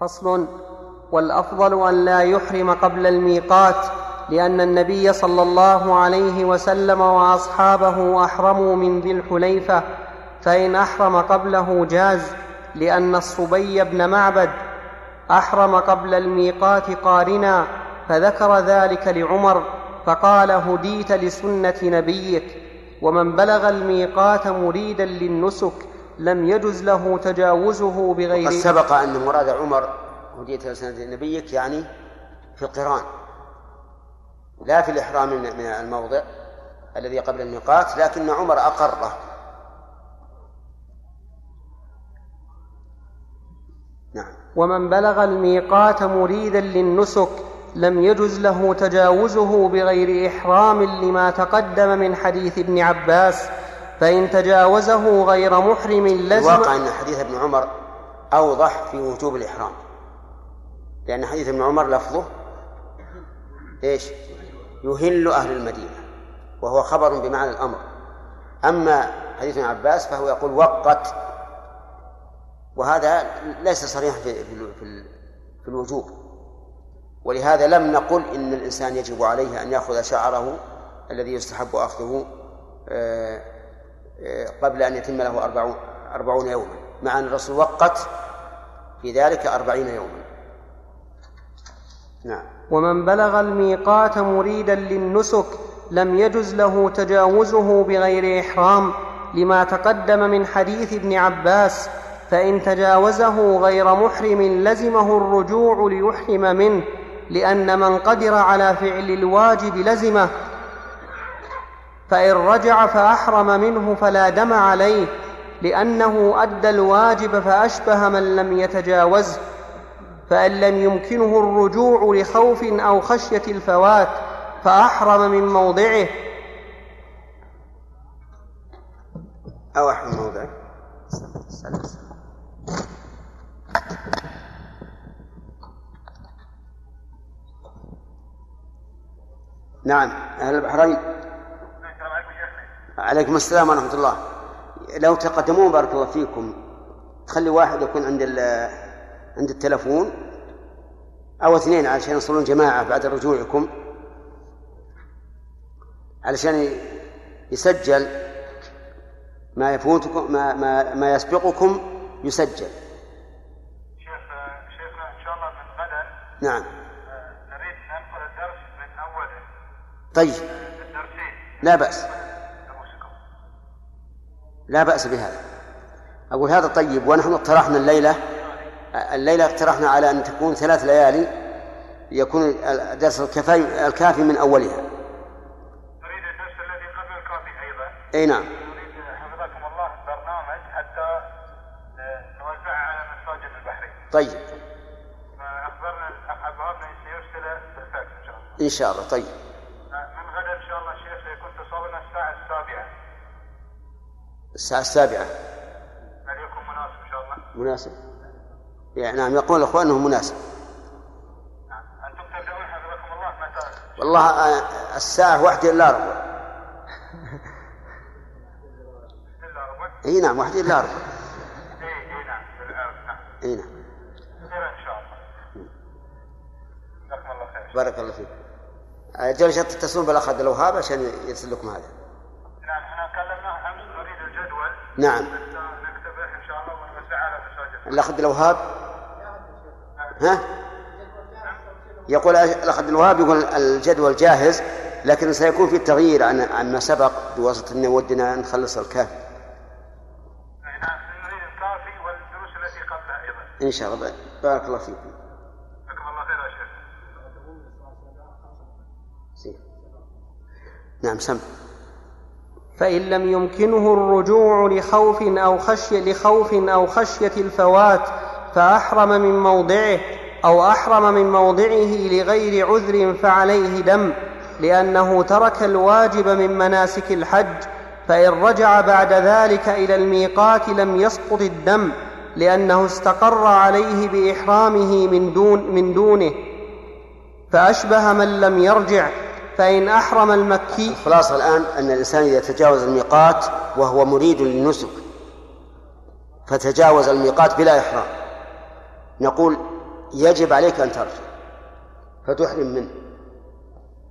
فصل والأفضل أن لا يحرم قبل الميقات لأن النبي صلى الله عليه وسلم وأصحابه أحرموا من ذي الحليفة فإن أحرم قبله جاز لأن الصبي بن معبد أحرم قبل الميقات قارنا فذكر ذلك لعمر فقال هديت لسنة نبيك ومن بلغ الميقات مريدا للنسك لم يجز له تجاوزه بغير وقد سبق أن مراد عمر هدية سنة نبيك يعني في القرآن لا في الإحرام من الموضع الذي قبل الميقات لكن عمر أقره. نعم. ومن بلغ الميقات مريدا للنسك لم يجز له تجاوزه بغير إحرام لما تقدم من حديث ابن عباس فإن تجاوزه غير محرم لزم الواقع أن حديث ابن عمر أوضح في وجوب الإحرام. لأن حديث ابن عمر لفظه إيش؟ يهل أهل المدينة وهو خبر بمعنى الأمر. أما حديث ابن عباس فهو يقول وقت وهذا ليس صريحا في, في, في الوجوب. ولهذا لم نقل إن الإنسان يجب عليه أن يأخذ شعره الذي يستحب أخذه آه قبل أن يتم له أربعون, أربعون يوما مع أن الرسول وقت في ذلك أربعين يوما. نعم. ومن بلغ الميقات مريدا للنسك لم يجز له تجاوزه بغير إحرام لما تقدم من حديث ابن عباس فإن تجاوزه غير محرم لزمه الرجوع ليحرم منه لأن من قدر على فعل الواجب لزمه فإن رجع فأحرم منه فلا دم عليه لأنه أدى الواجب فأشبه من لم يتجاوزه فإن لم يمكنه الرجوع لخوف أو خشية الفوات فأحرم من موضعه. أو أحرم من موضعه. نعم أهل البحرين. عليكم السلام ورحمة الله لو تقدمون بارك الله فيكم تخلي واحد يكون عند عند التلفون أو اثنين علشان يصلون جماعة بعد رجوعكم علشان يسجل ما يفوتكم ما ما, ما يسبقكم يسجل. شيخ شيخنا إن شاء الله من غدا نعم نريد ننقل الدرس من اوله. طيب. الدرسين. لا بأس. لا بأس بهذا. أقول هذا طيب ونحن اقترحنا الليلة الليلة اقترحنا على أن تكون ثلاث ليالي يكون الدرس الكفاي الكافي من أولها. نريد الدرس الذي قبل الكافي أيضا. أي نعم. نريد حفظكم الله برنامج حتى نوزعه على مساجد البحرين. طيب. عبد الوهاب سيرسله بالفاكس إن شاء الله. إن شاء الله. طيب من غدا إن شاء الله شيخ سيكون تصورنا الساعة السابعة الساعة السابعة. هل يكون مناسب إن شاء الله؟ مناسب. يعني نعم يقول الأخوان أنه مناسب. نعم أنتم تبدأون حفظكم الله متى؟ والله آه، الساعة واحدة إلا ربع؟ إي نعم واحدة إلا ربع. إي إي نعم نعم. إي نعم. إن شاء الله. جزاكم الله خير. بارك الله فيك. أجل شرط تتصلون بالأخ عبد الوهاب عشان يرسل لكم هذا نعم إحنا كلمناه امس نريد الجدول نعم. نكتبه ان شاء الله الأخ عبد الوهاب؟ ها؟ يقول الأخ عبد الوهاب يقول الجدول جاهز لكن سيكون في تغيير عن عن ما سبق بواسطة أن ودنا نخلص الكافي نعم الكافي التي قبلها أيضا إن شاء الله. بارك الله فيكم الله خير يا شيخ نعم سم. فإن لم يمكنه الرجوع لخوف أو خشية لخوف أو خشية الفوات فأحرم من موضعه أو أحرم من موضعه لغير عذر فعليه دم لأنه ترك الواجب من مناسك الحج فإن رجع بعد ذلك إلى الميقات لم يسقط الدم لأنه استقر عليه بإحرامه من دون من دونه. فأشبه من لم يرجع فإن أحرم المكي الخلاصة الآن أن الإنسان إذا تجاوز الميقات وهو مريد للنسك فتجاوز الميقات بلا إحرام. نقول يجب عليك أن ترجع فتحرم منه.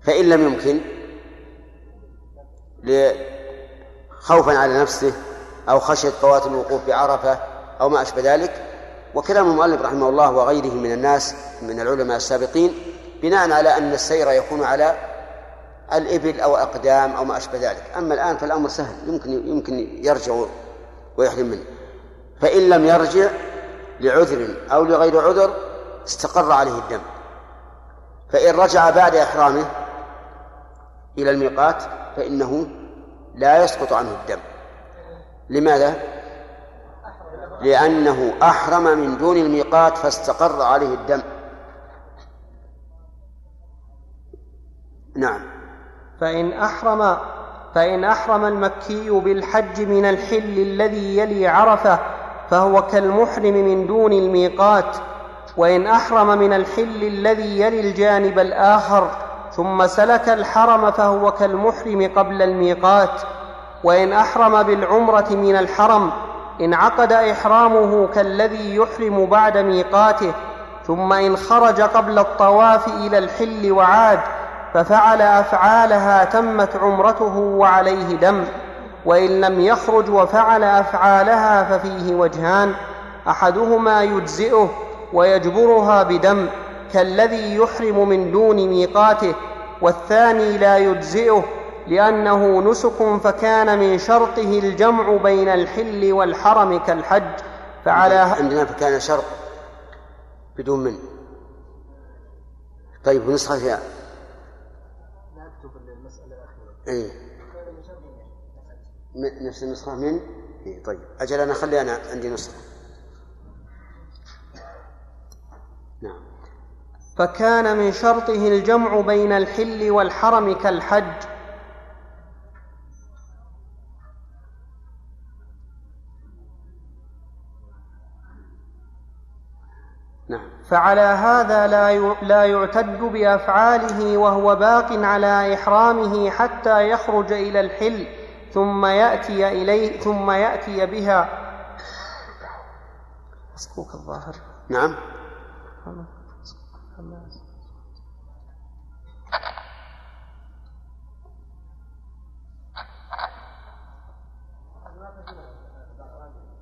فإن لم يمكن خوفا على نفسه أو خشية فوات الوقوف بعرفة أو ما أشبه ذلك. وكلام المؤلف رحمه الله وغيره من الناس من العلماء السابقين بناء على أن السير يكون على الإبل أو أقدام أو ما أشبه ذلك. أما الآن فالأمر سهل. يمكن يمكن يرجع ويحرم منه. فإن لم يرجع لعذر أو لغير عذر استقر عليه الدم. فإن رجع بعد إحرامه إلى الميقات فإنه لا يسقط عنه الدم. لماذا؟ لأنه أحرم من دون الميقات فاستقر عليه الدم. نعم. فإن أحرم فإن أحرم المكي بالحج من الحل الذي يلي عرفة فهو كالمحرم من دون الميقات. وإن أحرم من الحل الذي يلي الجانب الآخر ثم سلك الحرم فهو كالمحرم قبل الميقات. وإن أحرم بالعمرة من الحرم انعقد إحرامه كالذي يحرم بعد ميقاته ثم إن خرج قبل الطواف إلى الحل وعاد. ففعل أفعالها تمت عمرته وعليه دم وإن لم يخرج وفعل أفعالها ففيه وجهان أحدهما يجزئه ويجبرها بدم كالذي يحرم من دون ميقاته والثاني لا يجزئه لأنه نسك فكان من شرطه الجمع بين الحل والحرم كالحج فعلى عندنا فكان شرط بدون من. طيب نكتب إيه. نفس النسخة من؟ إيه طيب. أجل أنا خلي أنا عندي نسخة. نعم. فكان من شرطه الجمع بين الحل والحرم كالحج. فعلى هذا لا لا يعتد بأفعاله وهو باق على إحرامه حتى يخرج إلى الحل ثم يأتي إليه ثم يأتي بها. مسكوك الظاهر. نعم.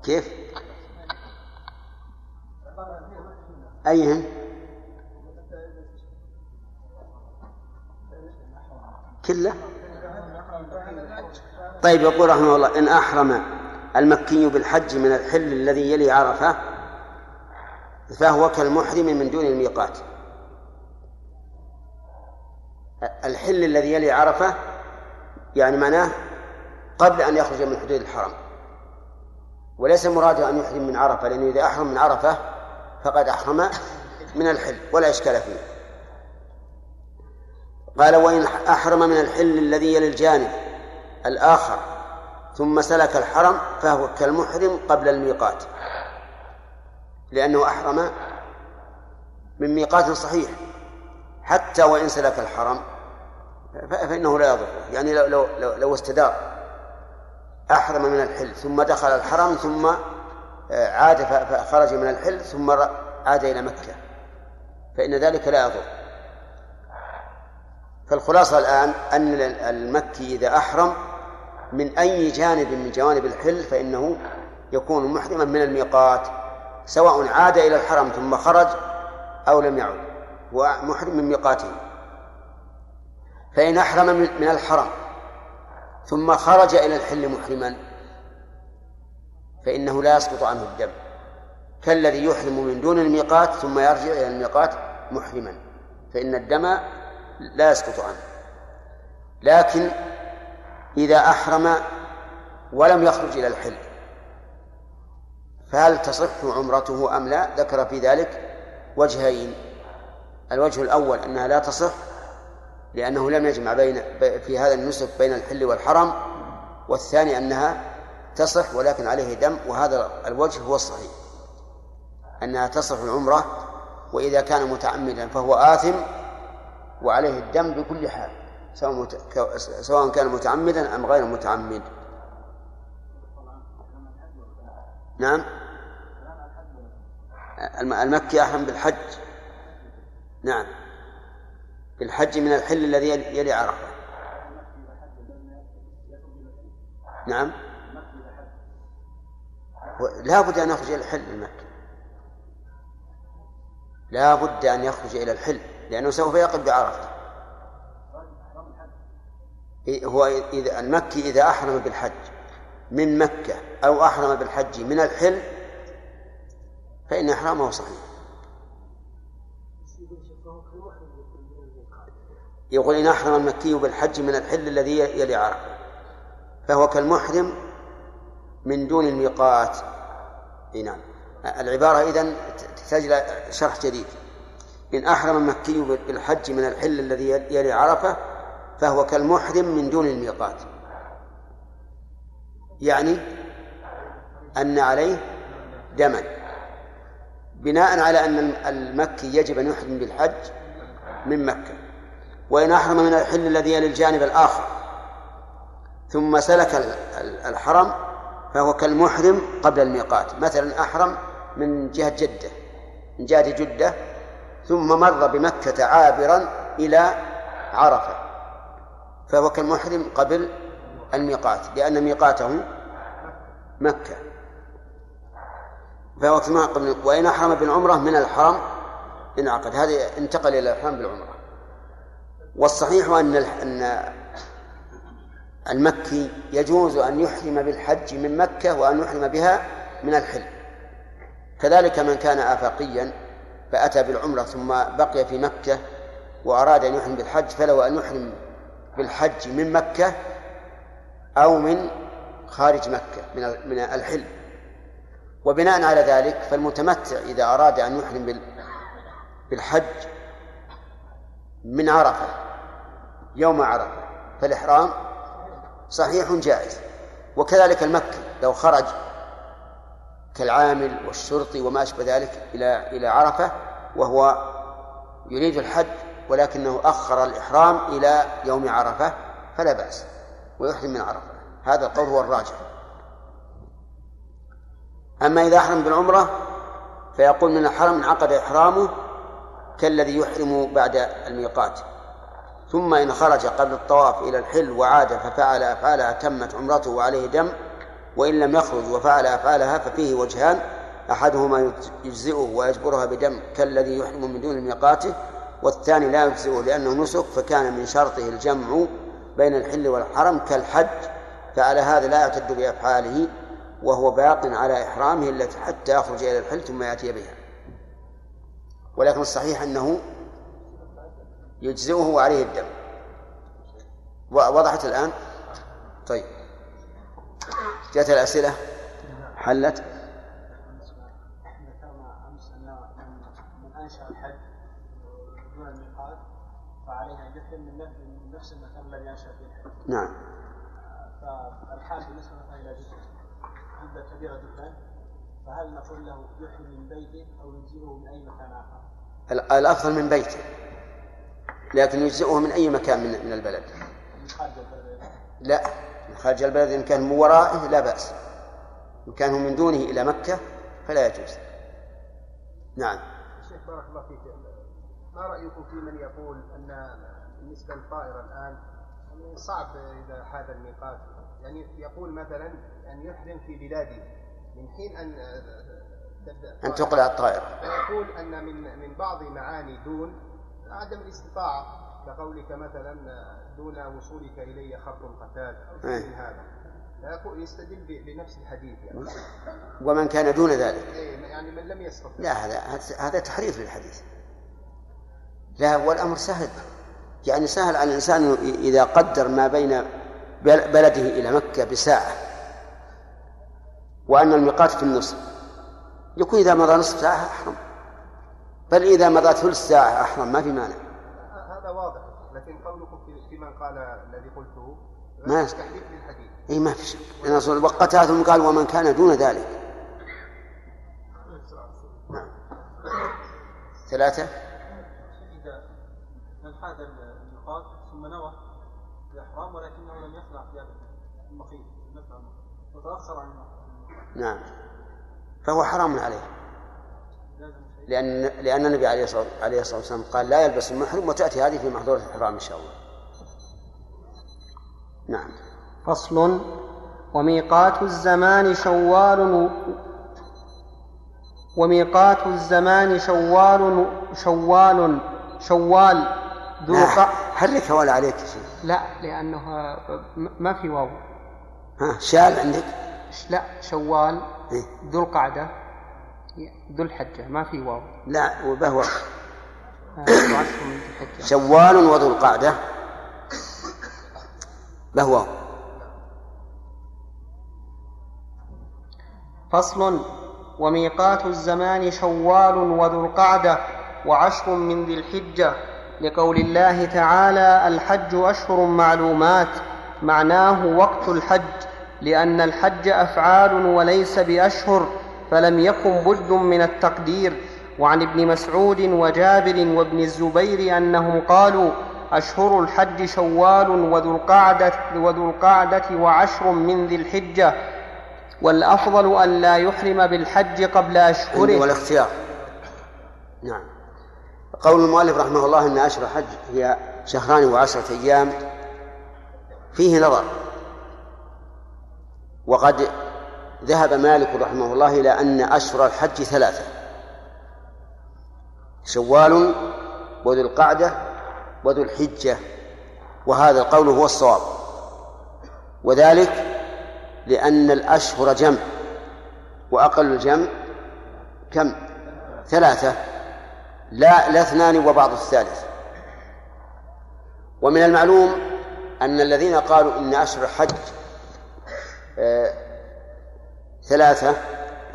كيف؟ أيهن كله؟ طيب يقول رحمه الله إن أحرم المكي بالحج من الحل الذي يلي عرفة فهو كالمحرم من دون الميقات. الحل الذي يلي عرفة يعني معناه قبل أن يخرج من حدود الحرم وليس مراده أن يحرم من عرفة لأنه إذا أحرم من عرفة فقد أحرم من الحل ولا إشكال فيه. قال وإن أحرم من الحل الذي يلي الجانب الآخر ثم سلك الحرم فهو كالمحرم قبل الميقات لأنه أحرم من ميقات صحيح حتى وإن سلك الحرم فإنه لا يضره يعني لو, لو, لو, لو استدار. أحرم من الحل ثم دخل الحرم ثم عاد فخرج من الحل ثم عاد إلى مكة فإن ذلك لا يضر. فالخلاصة الآن أن المكي إذا أحرم من أي جانب من جوانب الحل فإنه يكون محرما من الميقات سواء عاد إلى الحرم ثم خرج أو لم يعد هو محرم من ميقاته. فإن أحرم من الحرم ثم خرج إلى الحل محرما فإنه لا يسقط عنه الدم. كالذي يحرم من دون الميقات ثم يرجع إلى الميقات محرما فإن الدم لا يسقط عنه. لكن إذا أحرم ولم يخرج إلى الحل فهل تصح عمرته أم لا؟ ذكر في ذلك وجهين. الوجه الأول أنها لا تصح لأنه لم يجمع بين في هذا النسك بين الحل والحرم والثاني أنها تصح ولكن عليه دم وهذا الوجه هو الصحيح. أنها تصح العمرة وإذا كان متعمدا فهو آثم وعليه الدم بكل حال سواء سواء كان متعمدا أم غير متعمد. نعم. المكي أحرم بالحج. نعم. بالحج من الحل الذي يلي عرفة. نعم. لا بد أن يخرج إلى الحل المكي. لا بد أن يخرج إلى الحل لأنه سوف يقف بعرفة. هو إذا المكي إذا أحرم بالحج من مكة أو أحرم بالحج من الحل فإن إحرامه صحيح. يقول إن أحرم المكي بالحج من الحل الذي يلي عرفة فهو كالمحرم من دون الميقات اي نعم. العبارة إذن تحتاج شرح جديد. إن أحرم المكي بالحج من الحل الذي يلي عرفة فهو كالمحرم من دون الميقات. يعني أن عليه دما. بناء على أن المكي يجب أن يحرم بالحج من مكة. وإن أحرم من الحل الذي يلي الجانب الآخر. ثم سلك الحرم فهو كالمحرم قبل الميقات. مثلا أحرم من جهة جدة من جهة جدة ثم مر بمكة عابرا إلى عرفة فهو كالمحرم قبل الميقات لأن ميقاته مكة. فهو كما قبل وإن أحرم بالعمرة من الحرم انعقد هذا انتقل إلى الحرم بالعمرة. والصحيح أن أن المكي يجوز أن يحرم بالحج من مكة وأن يحرم بها من الحل كذلك من كان آفاقيا فأتى بالعمرة ثم بقي في مكة وأراد أن يحرم بالحج فله أن يحرم بالحج من مكة أو من خارج مكة من من وبناء على ذلك فالمتمتع إذا أراد أن يحرم بالحج من عرفة يوم عرفة فالإحرام صحيح جائز. وكذلك المكي لو خرج كالعامل والشرطي وما أشبه ذلك إلى إلى عرفة وهو يريد الحج ولكنه أخر الإحرام إلى يوم عرفة فلا بأس ويحرم من عرفة. هذا القول هو الراجح. أما إذا أحرم بالعمرة فيقول من الحرم انعقد إحرامه كالذي يحرم بعد الميقات. ثم إن خرج قبل الطواف إلى الحل وعاد ففعل أفعالها تمت عمرته وعليه دم وإن لم يخرج وفعل أفعالها ففيه وجهان أحدهما يجزئه ويجبرها بدم كالذي يحرم من دون ميقاته والثاني لا يجزئه لأنه نسك فكان من شرطه الجمع بين الحل والحرم كالحج فعلى هذا لا يعتد بأفعاله وهو باق على إحرامه التي حتى يخرج إلى الحل ثم يأتي بها. ولكن الصحيح أنه يجزئه وعليه الدم. وضحت الآن؟ طيب. جاءت الأسئلة حلت. نعم. فالحال جدة جدة كبيرة جدا فهل نقول له يحرم من بيته أو يجزئه من أي مكان آخر؟ الأفضل من بيته لكن يجزئه من أي مكان من من البلد. لا خارج البلد إن كان من ورائه لا بأس. إن كان من دونه إلى مكة فلا يجوز. نعم. شيخ بارك الله فيك ما رأيكم في من يقول أن بالنسبة للطائرة الآن صعب إذا حاد الميقات يعني يقول مثلا أن يحرم في بلاده من حين أن تبدأ أن تقلع الطائرة. ويقول أن من من بعض معاني دون عدم الاستطاعة. كقولك مثلا دون وصولك إلي خط قتاد أو شيء من هذا. يستدل بنفس الحديث يعني. ومن كان دون ذلك. إيه، يعني من لم يستطع. لا هذا هذا تحريف للحديث. لا والأمر سهل. يعني سهل على الإنسان إذا قدر ما بين بلده إلى مكة بساعة وأن الميقات في النصف. يكون إذا مضى نصف ساعة أحرم. بل إذا مضى ثلث ساعة أحرم ما في مانع. لكن قولكم في من قال الذي قلته. ما تحريف للحديث. اي ما في شك. لأن الرسول وقتها ثم قال ومن كان دون ذلك. نعم. ثلاثة. إذا من حاد الميقات ثم نوى الإحرام ولكنه لم يخلع ثيابه المخيط وتأخر عن نعم. فهو حرام عليه. لأن لأن النبي عليه الصلاة عليه الصلاة والسلام قال لا يلبس المحرم وتأتي هذه في محظورة الإحرام إن شاء الله. نعم. فصل وميقات الزمان شوال وميقات الزمان شوال شوال شوال ذو الق- حرك ولا عليك شيء. لا لأنه ما في واو ها شال عندك؟ لا شوال إيه؟ ذو القعدة ذو الحجة ما في واو. لا وبهو. آه، الحجة. شوال وذو القعدة. بهو. فصل. وميقات الزمان شوال وذو القعدة وعشر من ذي الحجة. لقول الله تعالى الحج أشهر معلومات. معناه وقت الحج لأن الحج أفعال وليس بأشهر. فلم يكن بد من التقدير وعن ابن مسعود وجابر وابن الزبير أنهم قالوا أشهر الحج شوال وذو القعدة, وذو القعدة وعشر من ذي الحجة والأفضل أن لا يحرم بالحج قبل أشهره. والاختيار. نعم. قول المؤلف رحمه الله إن أشهر الحج هي شهران وعشرة أيام فيه نظر. وقد ذهب مالك رحمه الله إلى أن أشهر الحج ثلاثة. شوال وذو القعدة وذو الحجة وهذا القول هو الصواب. وذلك لأن الأشهر جمع وأقل الجمع كم؟ ثلاثة لا لا اثنان وبعض الثالث. ومن المعلوم أن الذين قالوا إن أشهر الحج آه، ثلاثة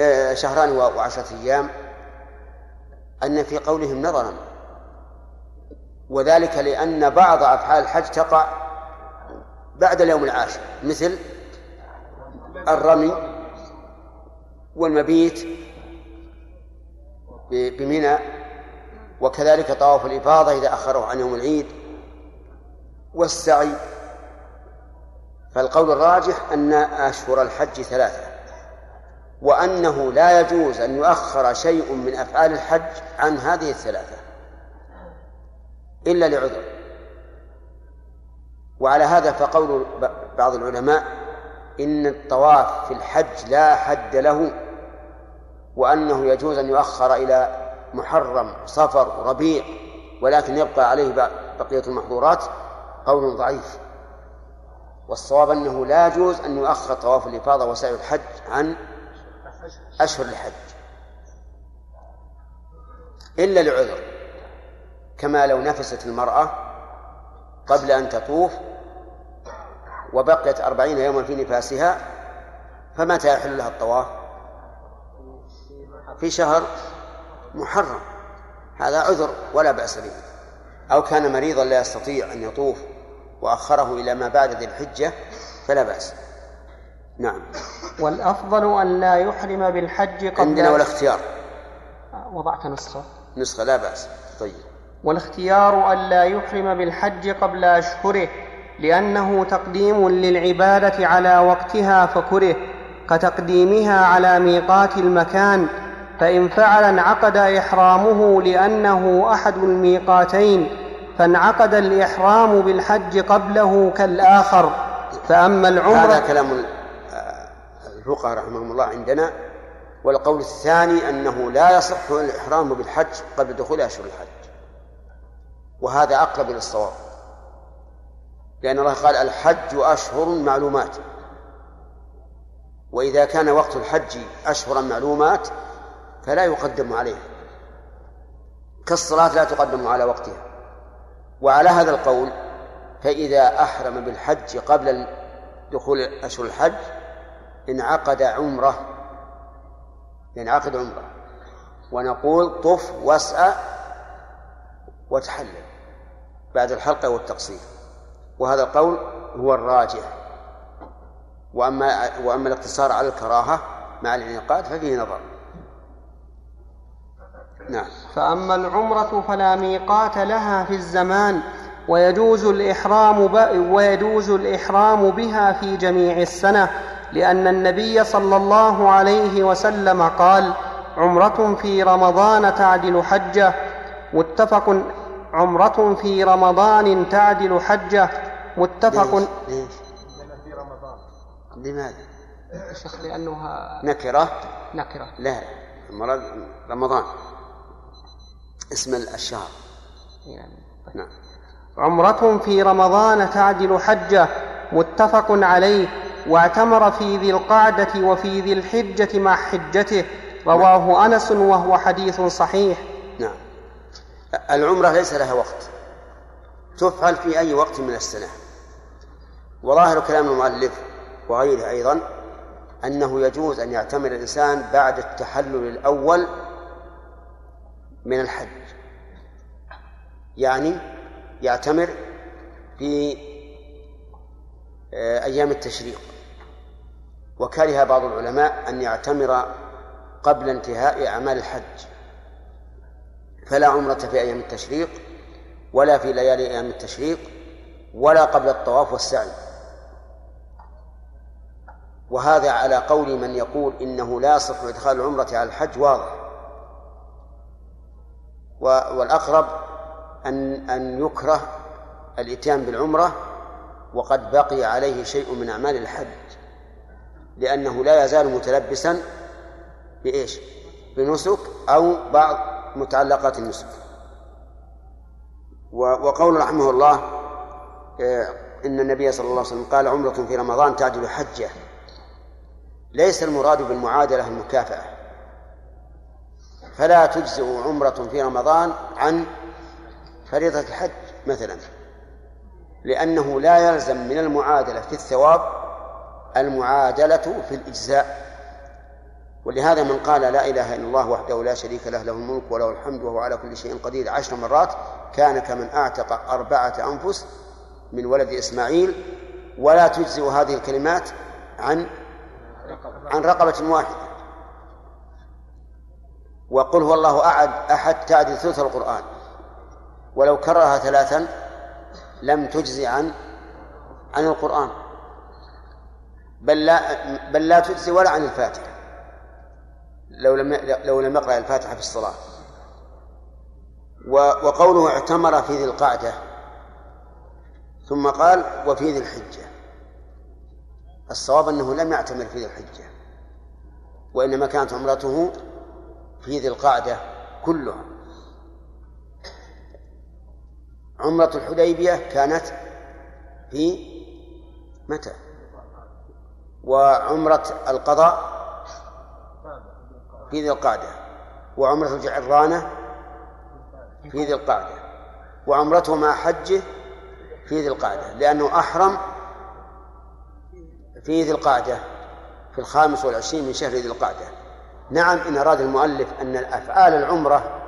آه، شهران وعشرة أيام أن في قولهم نظرا. وذلك لأن بعض أفعال الحج تقع بعد اليوم العاشر مثل الرمي والمبيت بمنى وكذلك طواف الإفاضة إذا أخره عن يوم العيد والسعي. فالقول الراجح أن أشهر الحج ثلاثة. وأنه لا يجوز أن يؤخر شيء من أفعال الحج عن هذه الثلاثة إلا لعذر. وعلى هذا فقول بعض العلماء إن الطواف في الحج لا حد له وأنه يجوز أن يؤخر إلى محرم صفر ربيع ولكن يبقى عليه بقية المحظورات قول ضعيف. والصواب أنه لا يجوز أن يؤخر طواف الإفاضة وسعي الحج عن أشهر الحج. إلا لعذر كما لو نفست المرأة قبل أن تطوف وبقيت أربعين يوما في نفاسها فمتى يحل لها الطواف؟ في شهر محرم. هذا عذر ولا بأس به. أو كان مريضا لا يستطيع أن يطوف وأخره إلى ما بعد ذي الحجة فلا بأس. نعم. والأفضل أن لا يحرم بالحج قبل عندنا والاختيار. وضعت نسخة نسخة لا بأس. طيب. والاختيار أن لا يحرم بالحج قبل أشهره لأنه تقديم للعبادة على وقتها فكره كتقديمها على ميقات المكان فإن فعل انعقد إحرامه لأنه أحد الميقاتين فانعقد الإحرام بالحج قبله كالآخر. فأما هذا العمرة كلام ال- آه، الفقهاء رحمهم الله عندنا والقول الثاني أنه لا يصح الإحرام بالحج قبل دخول أشهر الحج. وهذا أقرب إلى الصواب. لأن الله قال الحج أشهر معلومات. وإذا كان وقت الحج أشهرا معلومات فلا يقدم عليه. كالصلاة لا تقدم على وقتها. وعلى هذا القول فإذا أحرم بالحج قبل دخول أشهر الحج انعقد عمرة ينعقد عمرة ونقول طف واسعى وتحلل بعد الحلقة والتقصير. وهذا القول هو الراجح. وأما وأما الاقتصار على الكراهة مع الانعقاد ففيه نظر. نعم. فأما العمرة فلا ميقات لها في الزمان ويجوز الإحرام ب... ويجوز الإحرام بها في جميع السنة. لأن النبي صلى الله عليه وسلم قال عمرة في رمضان تعدل حجة. متفق عمرة في رمضان تعدل حجة. متفق ليش؟ ليش؟ لأن في رمضان لماذا؟ شيخ لأنها نكرة؟ نكرة. لا مراد رمضان. اسم الشهر يعني نعم. عمرة في رمضان تعدل حجة. متفق عليه. واعتمر في ذي القعدة وفي ذي الحجة مع حجته. رواه أنس وهو حديث صحيح. نعم. العمرة ليس لها وقت. تفعل في أي وقت من السنة. وظاهر كلام المؤلف وغيره أيضا أنه يجوز أن يعتمر الإنسان بعد التحلل الأول من الحج. يعني يعتمر في آه، أيام التشريق. وكره بعض العلماء أن يعتمر قبل انتهاء أعمال الحج. فلا عمرة في أيام التشريق ولا في ليالي أيام التشريق ولا قبل الطواف والسعي. وهذا على قول من يقول إنه لا يصح إدخال العمرة على الحج واضح. والأقرب أن أن يكره الإتيان بالعمرة وقد بقي عليه شيء من أعمال الحج. لأنه لا يزال متلبسا بإيش؟ بنسك أو بعض متعلقات النسك. وقول رحمه الله آه، إن النبي صلى الله عليه وسلم قال عمرة في رمضان تعدل حجة ليس المراد بالمعادلة المكافأة. فلا تجزئ عمرة في رمضان عن فريضة الحج مثلا. لأنه لا يلزم من المعادلة في الثواب المعادلة في الإجزاء. ولهذا من قال لا إله إلا الله وحده لا شريك له له الملك وله الحمد وهو على كل شيء قدير عشر مرات كان كمن أعتق أربعة أنفس من ولد إسماعيل. ولا تجزئ هذه الكلمات عن عن رقبة واحدة. وقل هو الله أحد أحد تعدل ثلث القرآن. ولو كررها ثلاثا لم تجزي عن عن القرآن. بل لا بل لا تجزي ولا عن الفاتحة. لو لم لو لم يقرأ الفاتحة في الصلاة. وقوله اعتمر في ذي القعدة. ثم قال وفي ذي الحجة. الصواب أنه لم يعتمر في ذي الحجة. وإنما كانت عمرته في ذي القعدة كلها. عمرة الحديبية كانت في متى؟ وعمرة القضاء في ذي القعدة وعمرة الجعرانة في ذي القعدة وعمرته مع حجه في ذي القعدة لأنه أحرم في ذي القعدة في الخامس والعشرين من شهر ذي القعدة. نعم إن أراد المؤلف أن الأفعال العمرة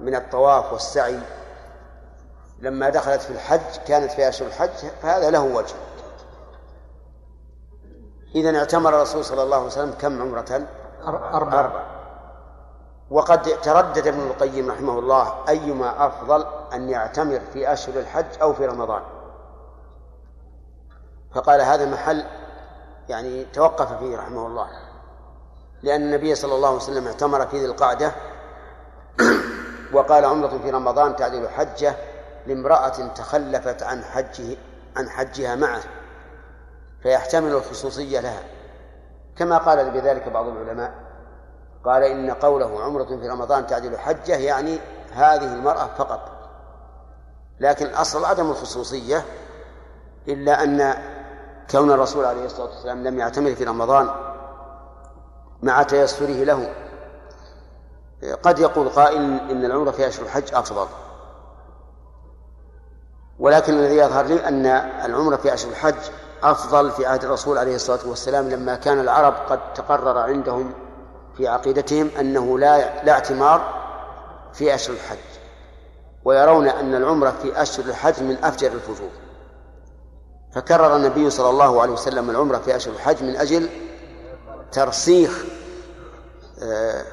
من الطواف والسعي لما دخلت في الحج كانت في أشهر الحج فهذا له وجه. إذا اعتمر الرسول صلى الله عليه وسلم كم عمرة؟ أربعة. أربع وقد تردد ابن القيم رحمه الله أيما أفضل أن يعتمر في أشهر الحج أو في رمضان. فقال هذا محل يعني توقف فيه رحمه الله. لأن النبي صلى الله عليه وسلم اعتمر في ذي القعدة. وقال عمرة في رمضان تعدل حجة لامرأة تخلفت عن حجه عن حجها معه. فيحتمل الخصوصية لها. كما قال بذلك بعض العلماء قال إن قوله عمرة في رمضان تعدل حجة يعني هذه المرأة فقط. لكن الأصل عدم الخصوصية إلا أن كون الرسول عليه الصلاة والسلام لم يعتمر في رمضان مع تيسره له قد يقول قائل إن العمرة في أشهر الحج أفضل. ولكن الذي يظهر لي أن العمرة في أشهر الحج أفضل في عهد الرسول عليه الصلاة والسلام لما كان العرب قد تقرر عندهم في عقيدتهم أنه لا لا اعتمار في أشهر الحج ويرون أن العمرة في أشهر الحج من أفجر الفجور. فكرر النبي صلى الله عليه وسلم العمرة في أشهر الحج من أجل ترسيخ آه،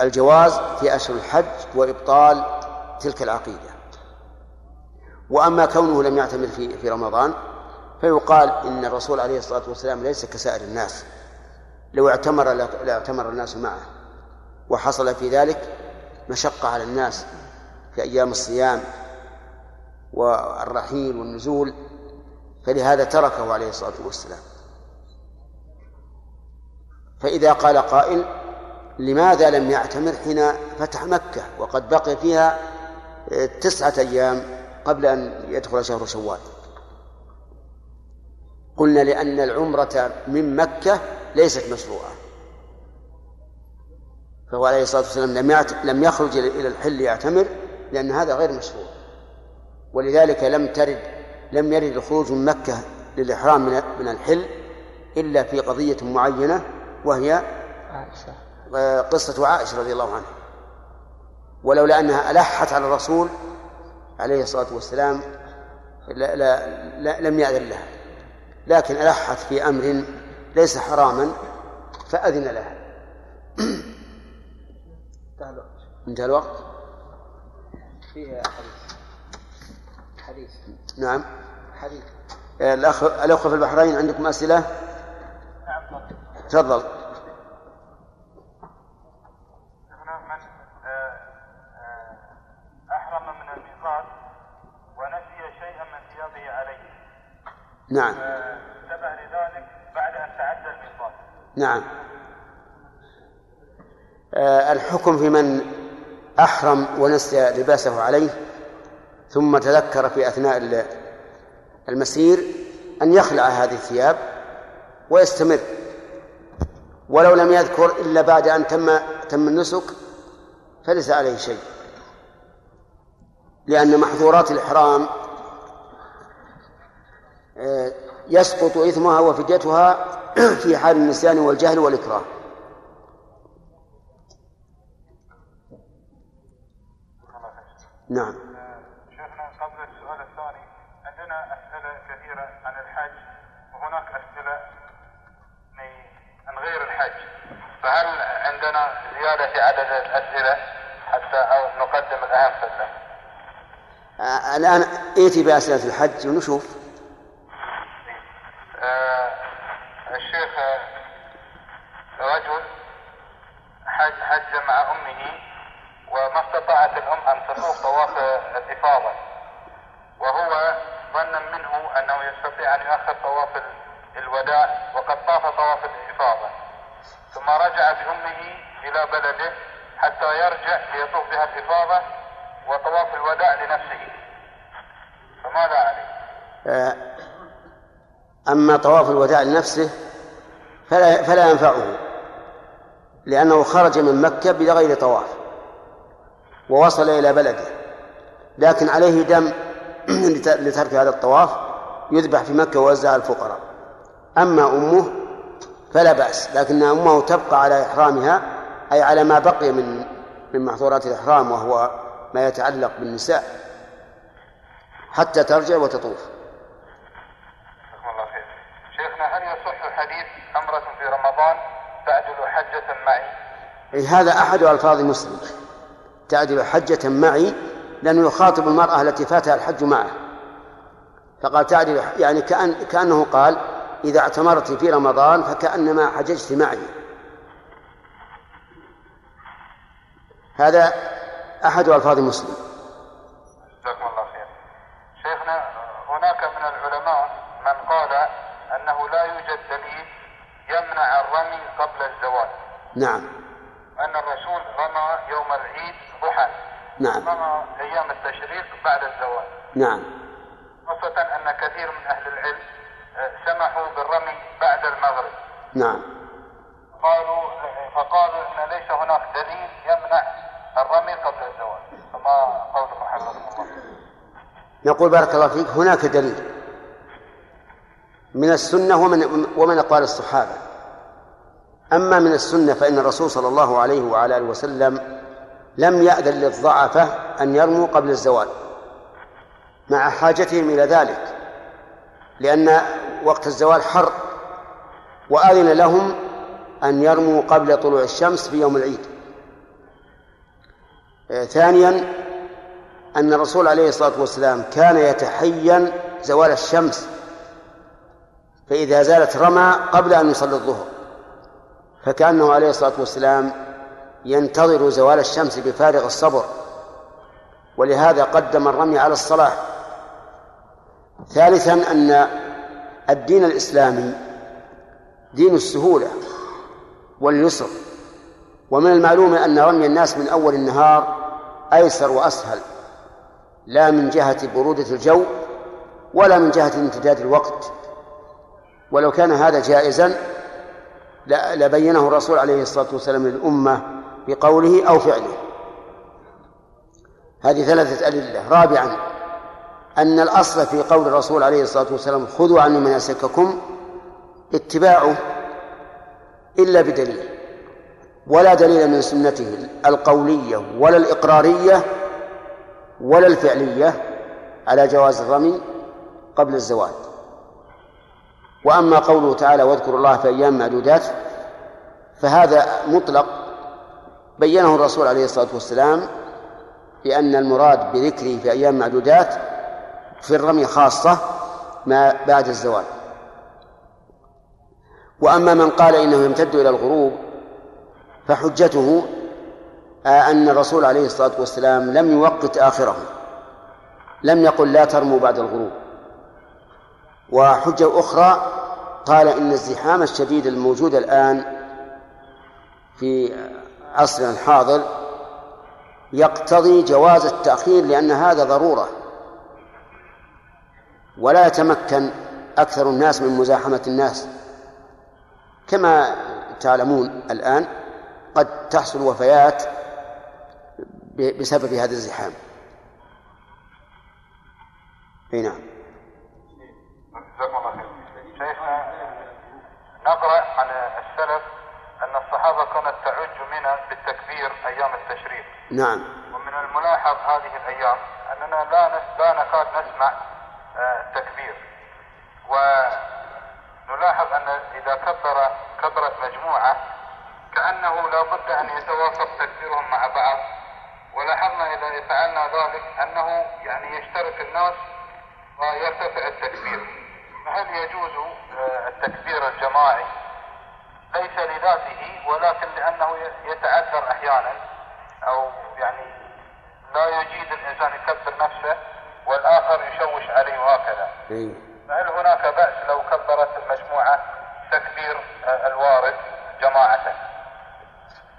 الجواز في أشهر الحج وإبطال تلك العقيدة. وأما كونه لم يعتمر في في رمضان فيقال إن الرسول عليه الصلاة والسلام ليس كسائر الناس. لو اعتمر لاعتمر الناس معه. وحصل في ذلك مشقة على الناس في أيام الصيام والرحيل والنزول فلهذا تركه عليه الصلاة والسلام. فإذا قال قائل لماذا لم يعتمر حين فتح مكة وقد بقي فيها تسعة أيام قبل أن يدخل شهر شوال؟ قلنا لأن العمرة من مكة ليست مشروعة فهو عليه الصلاة والسلام لم لم يخرج إلى الحل يعتمر لأن هذا غير مشروع ولذلك لم ترد لم يرد الخروج من مكة للإحرام من من الحل إلا في قضية معينة وهي عائشة. قصة عائشة رضي الله عنها. ولولا أنها ألحت على الرسول عليه الصلاة والسلام لا لا لا لم يأذن لها. لكن ألحت في أمر ليس حراما فأذن لها. انتهى الوقت. انتهى الوقت؟ فيه حديث. حديث. نعم. حديث. الأخ الأخوة في البحرين عندكم أسئلة؟ نعم تفضل. آه، آه، أحرم من الميقات ونسي شيئا من ثيابه عليه. نعم. نعم. آه، الحكم في من أحرم ونسي لباسه عليه ثم تذكر في أثناء المسير أن يخلع هذه الثياب ويستمر. ولو لم يذكر إلا بعد أن تم تم النسك فليس عليه شيء. لأن محظورات الإحرام آه، يسقط إثمها وفديتها في حال النسيان والجهل والإكراه. نعم. شيخنا قبل السؤال الثاني عندنا أسئلة كثيرة عن الحج وهناك أسئلة عن غير الحج. فهل عندنا زيادة في عدد الأسئلة؟ حتى أو نقدم الأهم فالله آه، الآن ائتي بأسئلة الحج ونشوف آه، الشيخ رجل حج حج مع أمه وما استطاعت الأم أن تطوف طواف الإفاضة. وهو ظنا منه أنه يستطيع أن يؤخر طواف ال- الوداع وقد طاف طواف الإفاضة. ثم رجع بأمه إلى بلده حتى يرجع ليطوف بها الإفاضة وطواف الوداع لنفسه. فماذا عليه؟ آه، أما طواف الوداع لنفسه فلا فلا ينفعه لأنه خرج من مكة بغير طواف ووصل إلى بلده لكن عليه دم لت- لترك هذا الطواف يذبح في مكة ويوزع على الفقراء. أما أمه فلا بأس لكن أمه تبقى على إحرامها أي على ما بقي من من محظورات الإحرام وهو ما يتعلق بالنساء حتى ترجع وتطوف جزاكم الله خير. شيخنا هل يصح حديث أمرة في رمضان تعدل حجة معي؟ هذا أحد ألفاظ مسلم. تعدل حجة معي لأنه يخاطب المرأة التي فاتها الحج معه. فقال تعدل يعني كأن كأنه قال إذا اعتمرت في رمضان فكأنما حججت معي. هذا أحد ألفاظ مسلم جزاكم الله خير. شيخنا هناك من العلماء من قال أنه لا يوجد دليل يمنع الرمي قبل الزوال. نعم. أن الرسول رمى يوم العيد ضحى. نعم. رمى أيام التشريق بعد الزوال. نعم. خاصة أن كثير من أهل العلم آه، سمحوا بالرمي بعد المغرب. نعم. قالوا فقالوا إن ليس هناك دليل يمنع الرمي قبل الزواج فما حفظكم الله نقول بارك الله فيك هناك دليل. من السنة ومن ومن أقوال الصحابة. أما من السنة فإن الرسول صلى الله عليه وعلى آله وسلم لم يأذن للضعفة أن يرموا قبل الزوال مع حاجتهم إلى ذلك لأن وقت الزوال حر وأذن لهم أن يرموا قبل طلوع الشمس في يوم العيد. ثانيا أن الرسول عليه الصلاة والسلام كان يتحين زوال الشمس فإذا زالت رمى قبل أن يصلي الظهر. فكأنه عليه الصلاة والسلام ينتظر زوال الشمس بفارغ الصبر. ولهذا قدم الرمي على الصلاة. ثالثا أن الدين الإسلامي دين السهولة واليسر. ومن المعلوم أن رمي الناس من أول النهار أيسر وأسهل لا من جهة برودة الجو ولا من جهة امتداد الوقت. ولو كان هذا جائزا لبينه الرسول عليه الصلاة والسلام للأمة بقوله أو فعله. هذه ثلاثة أدلة. رابعا أن الأصل في قول الرسول عليه الصلاة والسلام خذوا عني مناسككم اتباعه إلا بدليل ولا دليل من سنته القولية ولا الإقرارية ولا الفعلية على جواز الرمي قبل الزواج وأما قوله تعالى واذكروا الله في أيام معدودات فهذا مطلق بينه الرسول عليه الصلاة والسلام بأن المراد بذكره في أيام معدودات في الرمي خاصة ما بعد الزواج وأما من قال إنه يمتد إلى الغروب فحجته أن الرسول عليه الصلاة والسلام لم يوقت آخره لم يقل لا ترموا بعد الغروب. وحجة أخرى قال إن الزحام الشديد الموجود الآن في عصرنا الحاضر يقتضي جواز التأخير لأن هذا ضرورة. ولا يتمكن أكثر الناس من مزاحمة الناس. كما تعلمون الآن قد تحصل وفيات بسبب هذا الزحام. نعم جزاكم الله خير شيخنا نقرا عن السلف ان الصحابه كانت تعج منى بالتكبير أيام التشريق نعم. ومن الملاحظ هذه الأيام أننا لا لا نكاد نسمع التكبير ونلاحظ أن إذا كبر كبرت مجموعة كأنه لا بد أن يتواصل تكبيرهم مع بعض. ولاحظنا إذا فعلنا ذلك أنه يعني يشترك الناس ويرتفع التكبير. فهل يجوز التكبير الجماعي؟ ليس لذاته ولكن لأنه يتعذر أحيانا. أو يعني لا يجيد الإنسان يكبر نفسه والآخر يشوش عليه وهكذا. إيه. فهل هناك بأس لو كبرت المجموعة تكبير الوارد جماعة؟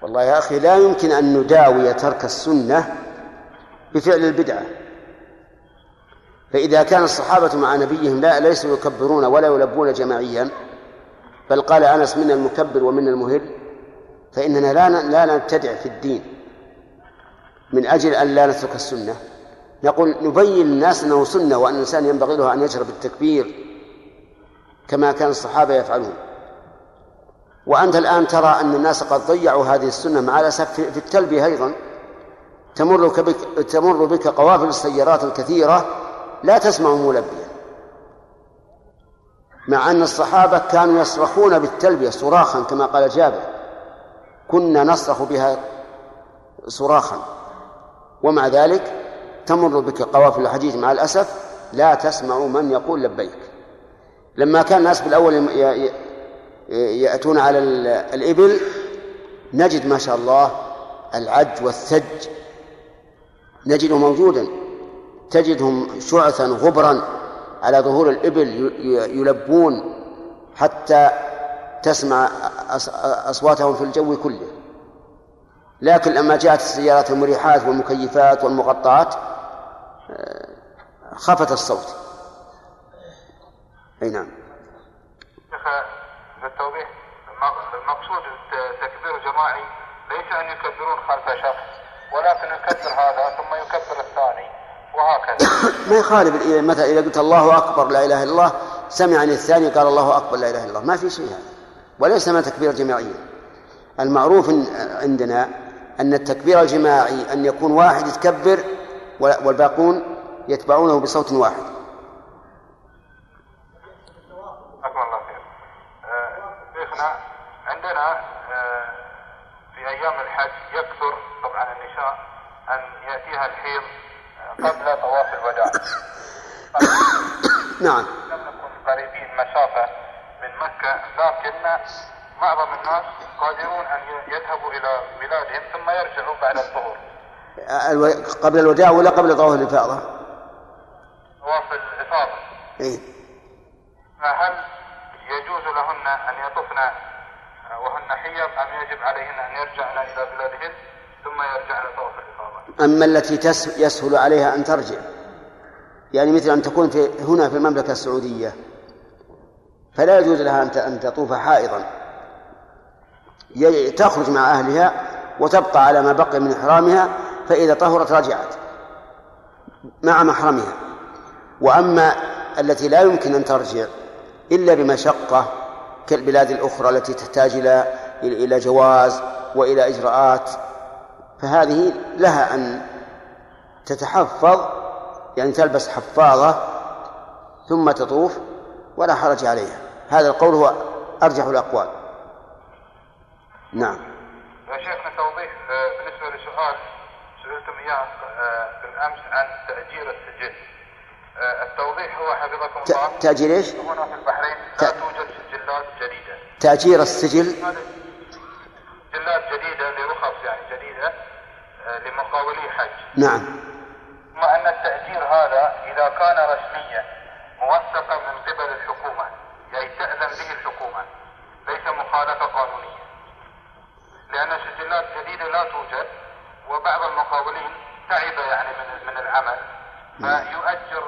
والله يا أخي لا يمكن أن نداوي ترك السنة بفعل البدعة. فإذا كان الصحابة مع نبيهم لا ليسوا يكبرون ولا يلبون جماعيا بل قال أنس منا المكبر ومنا المهل فإننا لا لا نبتدع في الدين. من أجل أن لا نترك السنة. نقول نبين للناس أنه سنة وأن الإنسان ينبغي له أن يجهر بالتكبير كما كان الصحابة يفعلون. وأنت الآن ترى أن الناس قد ضيعوا هذه السنة مع الأسف في التلبية أيضا. تمر بك تمر بك قوافل السيارات الكثيرة لا تسمع ملبيا. مع أن الصحابة كانوا يصرخون بالتلبية صراخا كما قال جابر. كنا نصرخ بها صراخا. ومع ذلك تمر بك قوافل الحديث مع الأسف لا تسمع من يقول لبيك. لما كان الناس بالأول يأتون على الإبل نجد ما شاء الله العج والثج. نجده موجودا. تجدهم شعثا غبرا على ظهور الإبل يلبون حتى تسمع أصواتهم في الجو كله. لكن لما جاءت السيارات المريحات والمكيفات والمغطات خفت الصوت. أي نعم. للتوضيح المقصود التكبير الجماعي ليس أن يكبرون خلف شخص ولكن يكبر هذا ثم يكبر الثاني وهكذا. ما يخالف مثلا إذا قلت الله أكبر لا إله إلا الله سمعني الثاني قال الله أكبر لا إله إلا الله. ما في شيء هذا. وليس ما تكبير جماعيا المعروف عندنا أن التكبير الجماعي أن يكون واحد يتكبر والباقون يتبعونه بصوت واحد. عندنا آه، في أيام الحج يكثر طبعا النساء أن يأتيها الحيض آه، قبل طواف الوداع. نعم. لم نكن قريبين مسافة من مكة لكن معظم الناس قادرون أن يذهبوا إلى بلادهم ثم يرجعوا بعد الظهور الو- قبل الوداع ولا قبل طواف الإفاضة؟ طواف الإفاضة. إيه. فهل يجوز لهن أن يطفن وهن حيض أم يجب عليهن أن يرجعن إلى بلادهن ثم يرجعن طواف الإفاضة؟ أما التي يسهل عليها أن ترجع. يعني مثل أن تكون في هنا في المملكة السعودية فلا يجوز لها أن تطوف حائضا. تخرج مع أهلها وتبقى على ما بقي من إحرامها فإذا طهرت رجعت مع محرمها. وأما التي لا يمكن أن ترجع إلا بمشقة كالبلاد الأخرى التي تحتاج إلى إلى جواز وإلى إجراءات فهذه لها أن تتحفظ يعني تلبس حفاظة ثم تطوف ولا حرج عليها. هذا القول هو أرجح الأقوال. نعم. يا شيخنا توضيح آه، بالنسبة لسؤال سئلتم إياه آه، بالأمس عن تأجير السجل آه، التوضيح هو حفظكم الله تأجير إيش؟ هنا في البحرين. لا توجد سجلات جديدة. تأجير السجل؟ سجلات جديدة لرخص يعني جديدة لمقاولي حج. نعم. ثم أن التأجير هذا إذا كان رسميا موثقا من قبل الحكومة يعني تأذن به الحكومة ليس مخالفة قانونية لأن سجلات جديدة لا توجد وبعض المقاولين تعب يعني من من العمل فيؤجر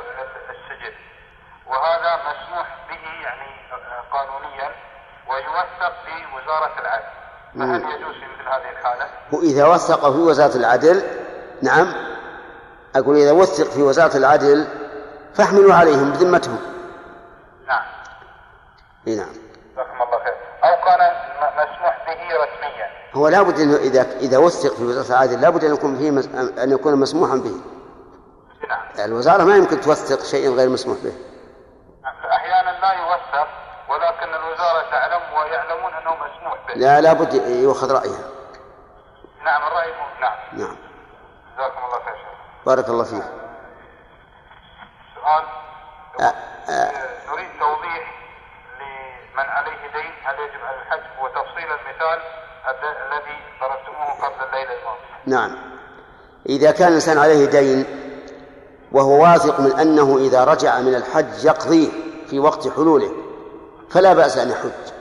السجل. وهذا مسموح به يعني قانونيا ويوثق في وزارة العدل فهل يجوز في مثل هذه الحالة؟ وإذا وثق في وزارة العدل نعم. أقول إذا وثق في وزارة العدل فاحملوا عليهم بذمتهم. نعم. نعم جزاكم الله خير أو كان م- مسموح به رسميا هو لابد إنه اذا إذا وثق في وزارة العدل لابد أن يكون فيه مس... أن يكون مسموحا به. نعم الوزارة ما يمكن توثق شيء غير مسموح به. أحيانا لا يوثق ولكن الوزارة تعلم ويعلمون أنه مسموح به. لا لابد يؤخذ رأيها. نعم الرأي مو- نعم. نعم. جزاكم الله خير بارك الله فيك. سؤال. نريد توضيح لمن عليه دين هل يجب على الحج؟ وتفصيل المثال. الذي ضربتموه قبل الليلة الماضية نعم. إذا كان الإنسان عليه دين وهو واثق من أنه إذا رجع من الحج يقضيه في وقت حلوله فلا بأس أن يحج.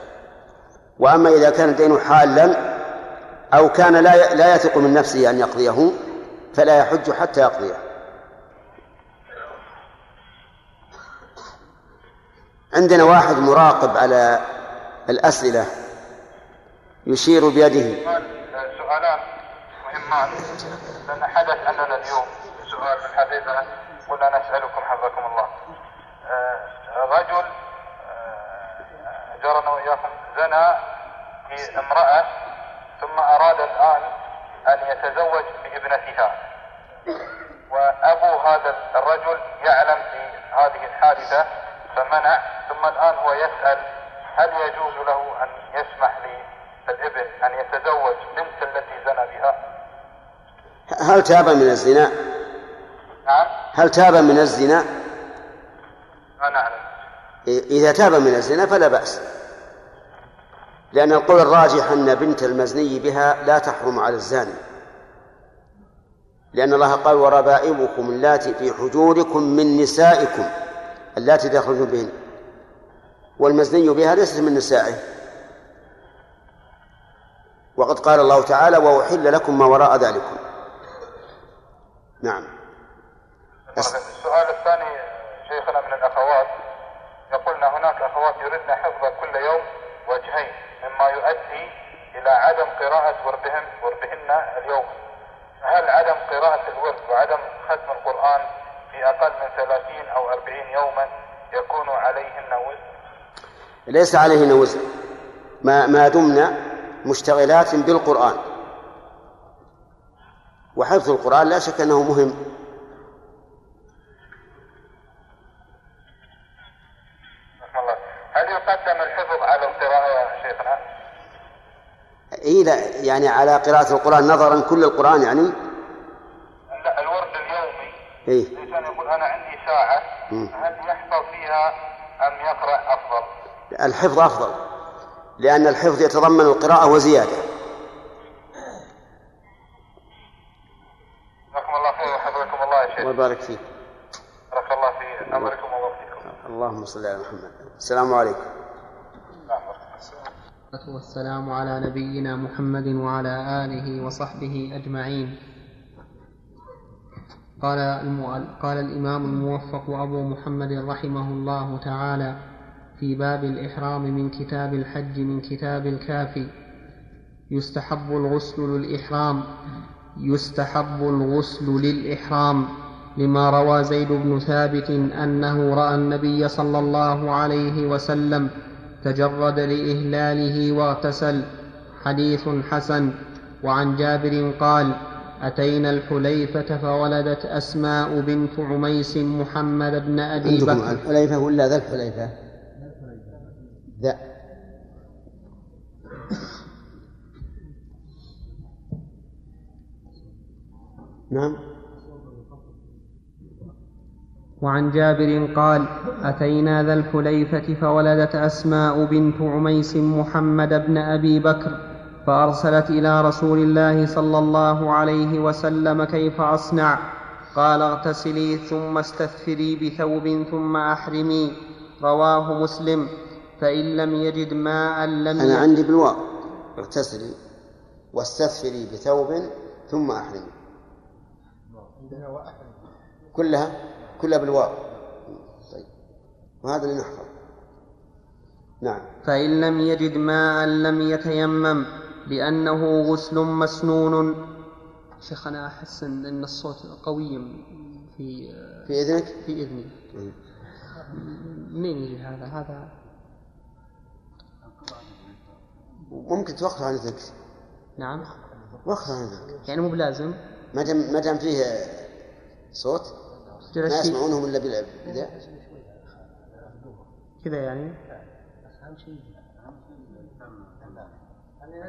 وأما إذا كان الدين حالا أو كان لا لا يثق من نفسه أن يقضيه فلا يحج حتى يقضيه. عندنا واحد مراقب على الأسئلة. يشير بيده. سؤال سؤالان مهمان لأن حدث أننا اليوم سؤال في الحقيقة قلنا نسألكم حفظكم الله. آه، رجل آه، جارنا وإياكم زنى في امرأة ثم أراد الآن أن يتزوج بابنتها. وأبو هذا الرجل يعلم بهذه الحادثة فمنع ثم الآن هو يسأل هل يجوز له أن يسمح للابن أن يتزوج بنت التي زنى بها؟ هل تاب من الزنا؟ نعم. هل تاب من الزنا؟ ما نعلم إذا تاب من الزنا فلا بأس. لأن القول الراجح أن بنت المزني بها لا تحرم على الزاني. لأن الله قال وربائبكم اللاتي في حجوركم من نسائكم اللاتي تخرجون بهن والمزني بها ليست من نسائه. وقد قال الله تعالى وأحل لكم ما وراء ذلكم. نعم. السؤال الثاني شيخنا من الأخوات يقولن هناك أخوات يردن حفظ كل يوم وجهين مما يؤدي إلى عدم قراءة وردهم وردهن اليوم. هل عدم قراءة الورد وعدم ختم القرآن في أقل من ثلاثين أو أربعين يوما يكون عليهن وزر ليس عليهن وزر ما ما دمنا مشتغلات بالقرآن. وحفظ القرآن لا شك أنه مهم. هل يقدم الحفظ على القراءة يا شيخنا؟ إيه لا يعني على قراءة القرآن نظرا كل القرآن يعني؟ لا الورد اليومي. إيه الإنسان يقول أنا عندي ساعة. هل يحفظ فيها أم يقرأ أفضل؟ الحفظ أفضل. لأن الحفظ يتضمن القراءة وزيادة. جزاكم الله خير وحفظكم الله يا شيخ. وبارك فيك. بارك الله في أمركم ووقتكم اللهم صل على محمد. السلام عليكم. نعم والسلام على نبينا محمد وعلى آله وصحبه أجمعين. قال المؤل- قال الإمام الموفق أبو محمد رحمه الله تعالى في باب الإحرام من كتاب الحج من كتاب الكافي يستحب الغسل للإحرام. يستحب الغسل للإحرام. لما روى زيد بن ثابت أنه رأى النبي صلى الله عليه وسلم تجرد لإهلاله واغتسل. حديث حسن. وعن جابر قال أتينا الحليفة فولدت أسماء بنت عميس محمد بن أبي بكر. الحليفة ولا ذا الحليفة؟ ذا. نعم. وعن جابر قال أتينا ذا الحليفة فولدت أسماء بنت عميس محمد بن أبي بكر فأرسلت إلى رسول الله صلى الله عليه وسلم كيف أصنع؟ قال اغتسلي ثم استثفري بثوب ثم أحرمي رواه مسلم. فإن لم يجد ماء لم أنا عندي بالواو. اغتسلي واستثفري بثوب ثم أحرمي كلها؟ كلها بالواو. طيب. وهذا اللي نحفظ. نعم. فإن لم يجد ماء لم يتيمم لأنه غسل مسنون. شيخ أنا أحس أن أن الصوت قوي في في إذنك؟ في إذني. منين يجي هذا؟ هذا ممكن توقف عن إذنك نعم. وقف عن إذنك يعني مو بلازم. ما دام ما دام فيه صوت ما يسمعونهم بال- بذا كذا يعني.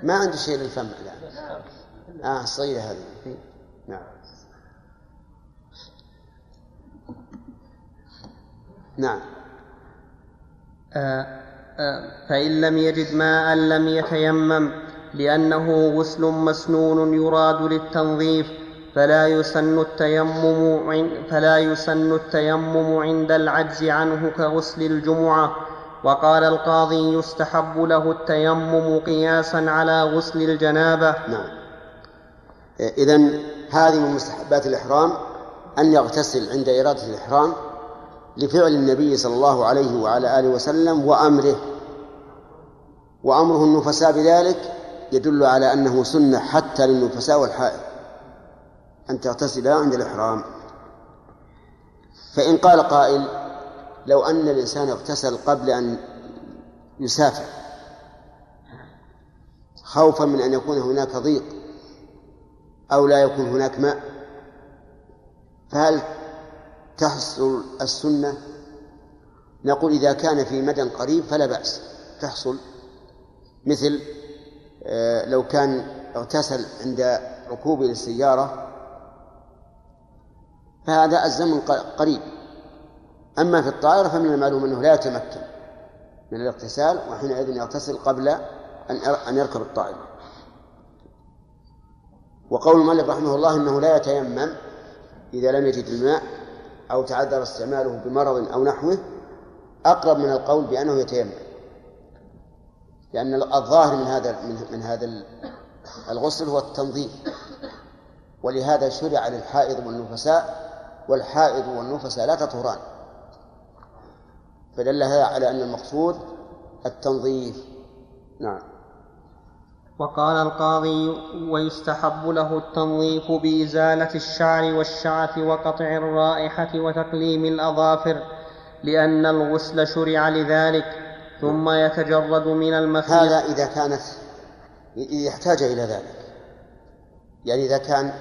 ما عنده شيء للفم لا آه الصغيرة هذه. نعم. نعم. آه، آه، فإن لم يجد ماء لم يتيمم لأنه غسل مسنون يراد للتنظيف فلا يسن التيمم فلا يسن التيمم عند العجز عنه كغسل الجمعة. وقال القاضي يستحب له التيمم قياسا على غسل الجنابة. نعم. إذا هذه من مستحبات الإحرام أن يغتسل عند إرادة الإحرام لفعل النبي صلى الله عليه وعلى آله وسلم وأمره. وأمره النفساء بذلك يدل على أنه سنة حتى للنفساء والحائض أن تغتسلا عند الإحرام. فإن قال قائل لو أن الإنسان اغتسل قبل أن يسافر خوفا من أن يكون هناك ضيق أو لا يكون هناك ماء فهل تحصل السنة. نقول إذا كان في مدى قريب فلا بأس تحصل. مثل آه، لو كان اغتسل عند ركوبه للسيارة فهذا الزمن قريب. أما في الطائرة فمن المعلوم أنه لا يتمكن من الاغتسال وحينئذ يغتسل قبل أن يركب الطائرة. وقول المؤلف رحمه الله إنه لا يتيمم إذا لم يجد الماء أو تعذر استعماله بمرض أو نحوه أقرب من القول بأنه يتيمم. لأن الظاهر من هذا من, هذا الغسل هو التنظيف ولهذا شرع للحائض والنفساء والحائض والنفساء لا تطهران. فدل هذا على أن المقصود التنظيف. نعم. وقال القاضي ويستحب له التنظيف بإزالة الشعر والشعث وقطع الرائحة وتقليم الأظافر لأن الغسل شرع لذلك ثم يتجرد من المخيط هذا إذا كانت إذا احتاج إلى ذلك. يعني إذا كان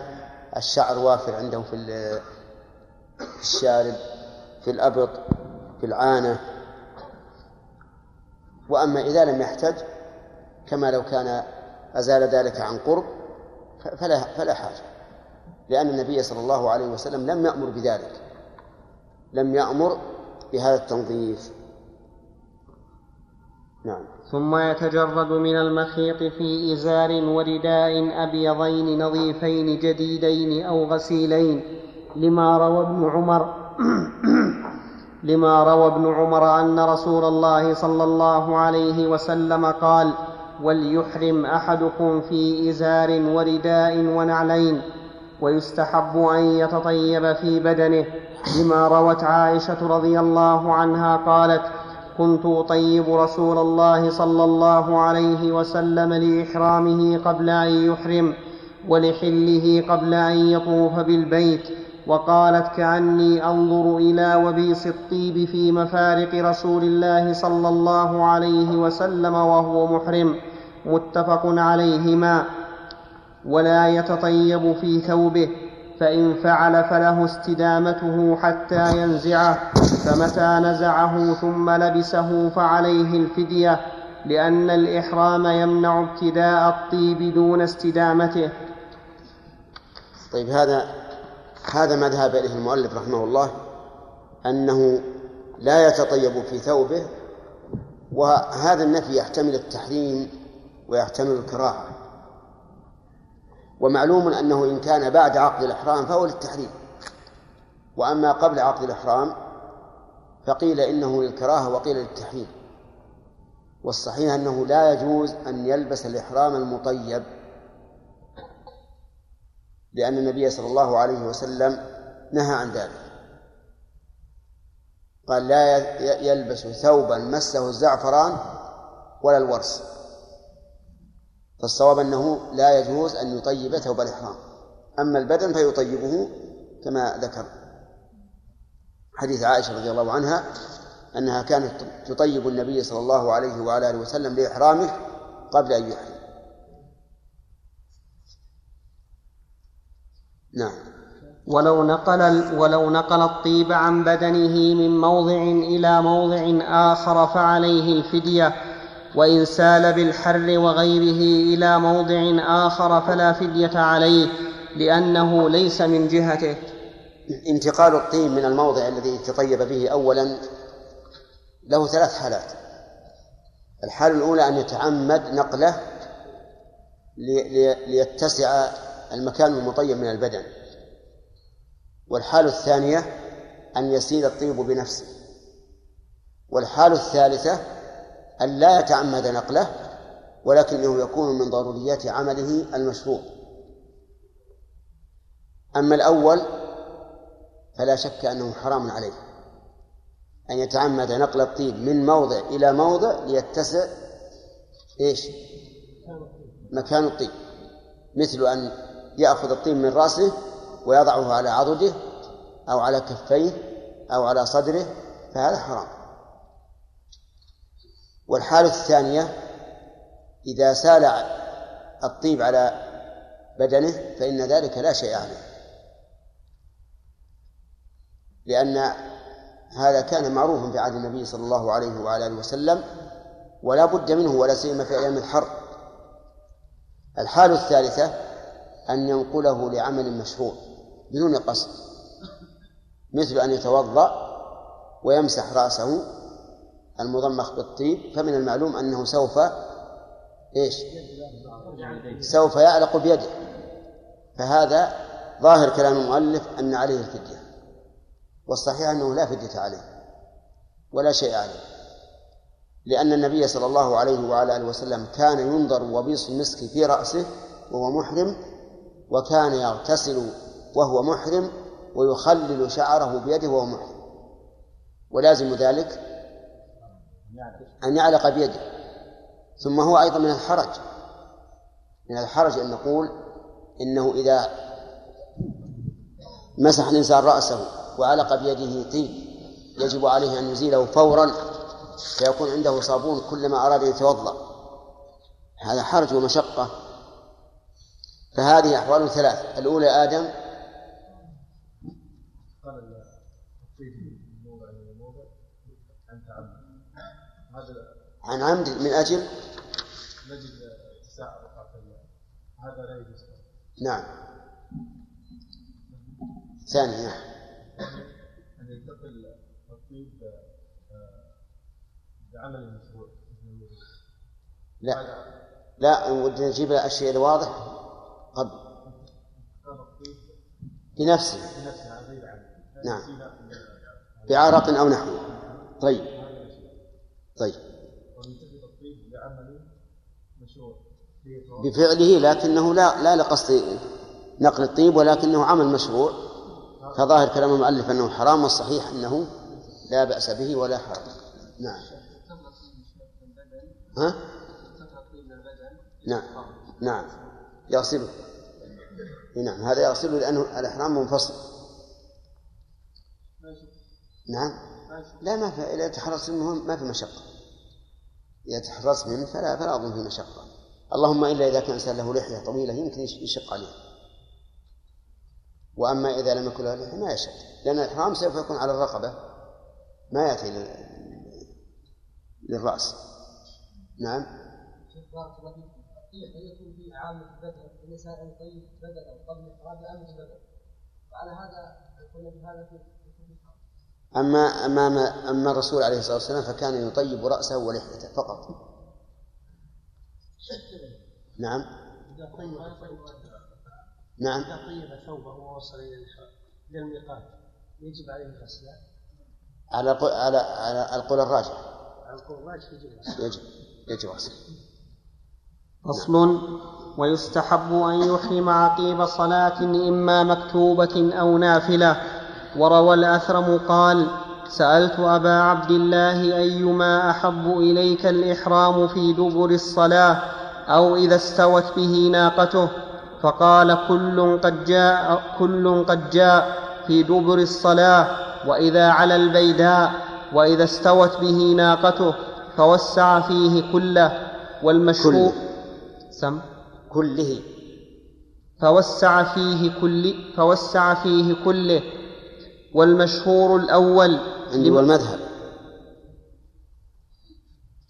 الشعر وافر عنده في في الشارب في الأبط في العانة. وأما إذا لم يحتج كما لو كان أزال ذلك عن قرب فلا فلا حاجة. لأن النبي صلى الله عليه وسلم لم يأمر بذلك. لم يأمر بهذا التنظيف. نعم. ثم يتجرد من المخيط في إزار ورداء أبيضين نظيفين جديدين أو غسيلين. لما روى ابن عمر لما روى ابن عمر أن رسول الله صلى الله عليه وسلم قال وليحرم أحدكم في إزار ورداء ونعلين ويستحب أن يتطيب في بدنه لما روت عائشة رضي الله عنها قالت كنت أطيب رسول الله صلى الله عليه وسلم لإحرامه قبل أن يحرم ولحله قبل أن يطوف بالبيت. وقالت كأني أنظر إلى وبيص الطيب في مفارق رسول الله صلى الله عليه وسلم وهو محرم متفق عليهما. ولا يتطيب في ثوبه فإن فعل فله استدامته حتى ينزعه فمتى نزعه ثم لبسه فعليه الفدية لأن الإحرام يمنع ابتداء الطيب دون استدامته. طيب هذا هذا ما ذهب إليه المؤلف رحمه الله أنه لا يتطيب في ثوبه وهذا النفي يحتمل التحريم ويحتمل الكراهة. ومعلوم أنه إن كان بعد عقد الإحرام فهو للتحريم. وأما قبل عقد الإحرام فقيل إنه للكراهة وقيل للتحريم. والصحيح أنه لا يجوز أن يلبس الإحرام المطيب. لأن النبي صلى الله عليه وسلم نهى عن ذلك. قال لا يلبس ثوبا مسه الزعفران ولا الورس. فالصواب أنه لا يجوز أن يطيب ثوب الإحرام. أما البدن فيطيبه كما ذكر حديث عائشة رضي الله عنها أنها كانت تطيب النبي صلى الله عليه وعلى آله وسلم لإحرامه قبل أن يحرم. نعم. ولو نقل ولو نقل الطيب عن بدنه من موضع إلى موضع آخر فعليه الفدية وإن سال بالحر وغيره إلى موضع آخر فلا فدية عليه لأنه ليس من جهته. انتقال الطين من الموضع الذي تطيب به أولا له ثلاث حالات. الحالة الأولى أن يتعمد نقله ليتسع المكان المطيب من البدن. والحالة الثانية أن يسيل الطيب بنفسه. والحالة الثالثة أن لا يتعمد نقله ولكنه يكون من ضروريات عمله المشروع. أما الأول فلا شك أنه حرام عليه أن يتعمد نقل الطيب من موضع إلى موضع ليتسع إيش؟ مكان الطيب. مثل أن يأخذ الطيب من رأسه ويضعه على عضده أو على كفيه أو على صدره فهذا حرام. والحالة الثانية إذا سال الطيب على بدنه فإن ذلك لا شيء عليه. لأن هذا كان معروفا في عهد النبي صلى الله عليه وعلى آله وسلم ولا بد منه ولا سيما في أيام الحر. الحالة الثالثة أن ينقله لعمل مشروع بدون قصد مثل أن يتوضأ ويمسح رأسه المضمخ بالطيب فمن المعلوم أنه سوف إيش؟ سوف يعلق بيده. فهذا ظاهر كلام المؤلف أن عليه الفدية والصحيح أنه لا فدية عليه ولا شيء عليه لأن النبي صلى الله عليه وعلى آله وسلم كان ينظر وبيص المسك في رأسه وهو محرم وكان يغتسل وهو محرم ويخلل شعره بيده وهو محرم. ولازم ذلك أن يعلق بيده. ثم هو أيضا من الحرج. من الحرج أن نقول إنه إذا مسح الإنسان رأسه وعلق بيده طيب يجب عليه أن يزيله فورا فيكون عنده صابون كلما أراد أن يتوضأ. هذا حرج ومشقة. فهذه أحوال ثلاث. الأولى آدم. عن عمد من أجل؟ نجد هذا لا يجوز نعم. ثاني نعم أن ينتقل الطيب بعمل مشروع لا. لا نجيب الشيء الواضح قبل. بنفسه. نعم. بعرق أو نحوه طيب. طيب. بفعله لكنه لا لا لقصد نقل الطيب ولكنه عمل مشروع. فظاهر كلام المؤلف أنه حرام والصحيح أنه لا بأس به ولا حرام. نعم. ها؟ نعم. نعم. يغسله. نعم هذا يغسله لأنه الإحرام منفصل. نعم. لا ما في إذا تحرص منه ما في مشقة. إذا تحرص منه فلا فلا أظن في مشقة. اللهم إلا إذا كان إنسان له لحية طويلة يمكن يشق عليه. وأما إذا لم يكن له لحية ما يشق. لأن الإحرام سوف يكون على الرقبة ما يأتي للرأس. نعم. في البدن النساء طيب بدنا قبل البدن وعلى هذا يكون بهذا في أما أما أما الرسول عليه الصلاة والسلام فكان يطيب رأسه ولحيته فقط. نعم. إذا طيب نعم. إذا طيب ثوبه ووصل إلى الميقات يجب عليه غسله. على على على القول الراجح. على القول الراجح يجب يجب يجب غسله. فصل ويستحب أن يحرم عقيب صلاة إما مكتوبة أو نافلة. وروى الأثرم قال سألت أبا عبد الله أيما أحب إليك الإحرام في دبر الصلاة أو إذا استوت به ناقته؟ فقال كل قد جاء كل قد جاء في دبر الصلاة وإذا على البيداء وإذا استوت به ناقته فوسع فيه كله. والمشهور سم كله. فوسع فيه كل فوسع فيه كله. والمشهور الأول عندي والمذهب.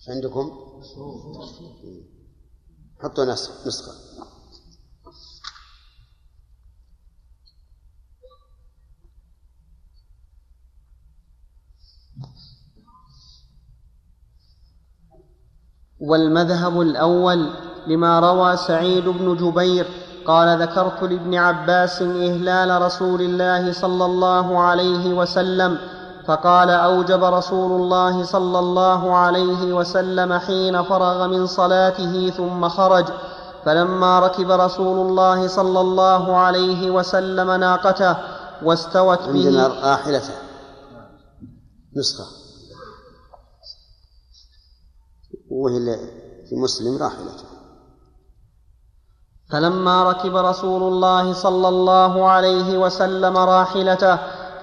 عندكم؟ حطوا نسخة. والمذهب الأول لما روى سعيد بن جبير قال ذكرت لابن عباس إهلال رسول الله صلى الله عليه وسلم فقال أوجب رسول الله صلى الله عليه وسلم حين فرغ من صلاته ثم خرج فلما ركب رسول الله صلى الله عليه وسلم ناقته واستوت به. عندنا راحلته نسخة. وهي في مسلم راحلته فلما ركب رسول الله صلى الله عليه وسلم راحلته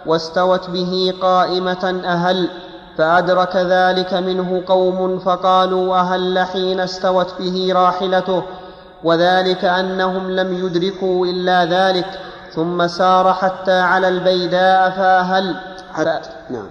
واستوت به قائمة أهل فأدرك ذلك منه قوم فقالوا أهل حين استوت به راحلته؟ وذلك أنهم لم يدركوا إلا ذلك ثم سار حتى على البيداء فأهل حتى نعم.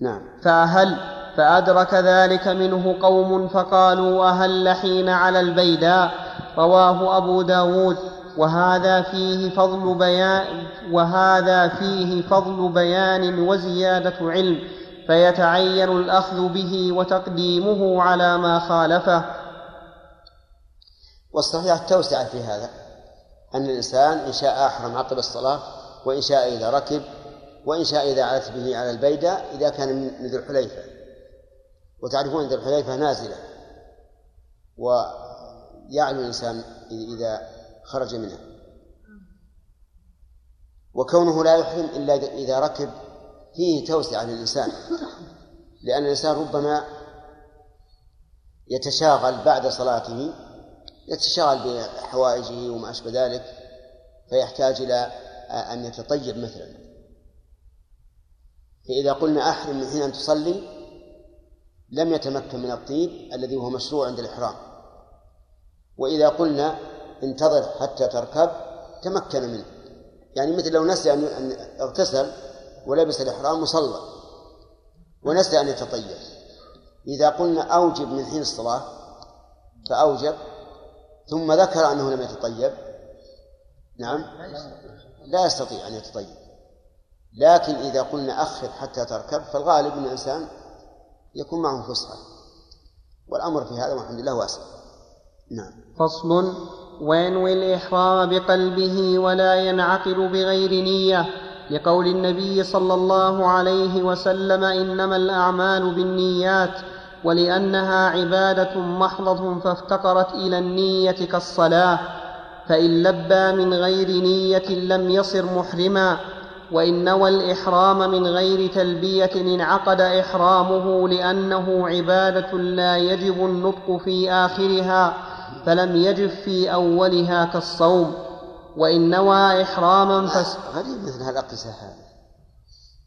نعم. فأهل فأدرك ذلك منه قوم فقالوا أهل حين على البيداء رواه أبو داود. وهذا فيه فضل بيان وهذا فيه فضل بيان وزيادة علم. فيتعين الأخذ به وتقديمه على ما خالفه. والصحيح التوسعة في هذا. أن الإنسان إن شاء أحرم عقب الصلاة وإن شاء إذا ركب وإن شاء إذا علت به على البيدة إذا كان من ذي الحليفة. وتعرفون ذي الحليفة نازلة. و يعلو الإنسان إذا خرج منها. وكونه لا يحرم إلا إذا ركب فيه توسعة للإنسان. لأن الإنسان ربما يتشاغل بعد صلاته يتشاغل بحوائجه وما أشبه ذلك فيحتاج إلى أن يتطيب مثلا. فإذا قلنا أحرم من حين أن تصلي لم يتمكن من الطيب الذي هو مشروع عند الإحرام. وإذا قلنا انتظر حتى تركب تمكن منه. يعني مثل لو نسي أن اغتسل ولبس الإحرام وصلى ونسي أن يتطيب إذا قلنا أوجب من حين الصلاة فأوجب ثم ذكر أنه لم يتطيب نعم لا يستطيع أن يتطيب. لكن إذا قلنا أخر حتى تركب فالغالب أن الإنسان يكون معه فسحة. والأمر في هذا والحمد لله واسع. نعم. فصل. وينوي الإحرام بقلبه ولا ينعقد بغير نية. لقول النبي صلى الله عليه وسلم إنما الأعمال بالنيات ولأنها عبادة محضة فافتقرت إلى النية كالصلاة. فإن لبى من غير نية لم يصر محرما. وإن نوى الإحرام من غير تلبية انعقد إحرامه لأنه عبادة لا يجب النطق في آخرها. فلم يجب في أولها كالصوم وإن نوى إحراما فس. غريب مثل هالأقصى هذه.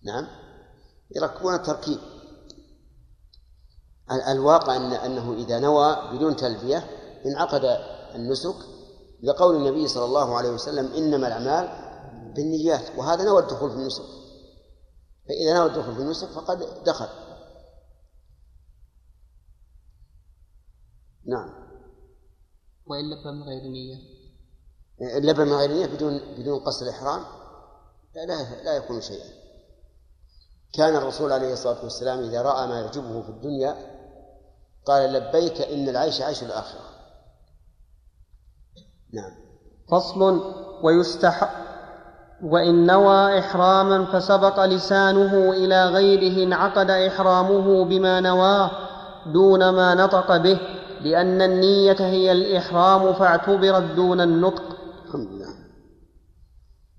نعم؟ يركبون التركيب الواقع أن أنه إذا نوى بدون تلبية انعقد النسك لقول النبي صلى الله عليه وسلم إنما الأعمال بالنيات وهذا نوى الدخول في النسك. فإذا نوى الدخول في النسك فقد دخل. نعم. وإن لبى من غير نية. لبى من غير نية بدون بدون قصد الإحرام؟ لا لا, لا يكون شيئا. كان الرسول عليه الصلاة والسلام إذا رأى ما يعجبه في الدنيا قال لبيك إن العيش عيش الآخرة. نعم. فصل ويستحب وإن نوى إحراما فسبق لسانه إلى غيره انعقد إحرامه بما نواه دون ما نطق به. لأن النية هي الإحرام فاعتبرت دون النطق. الحمد لله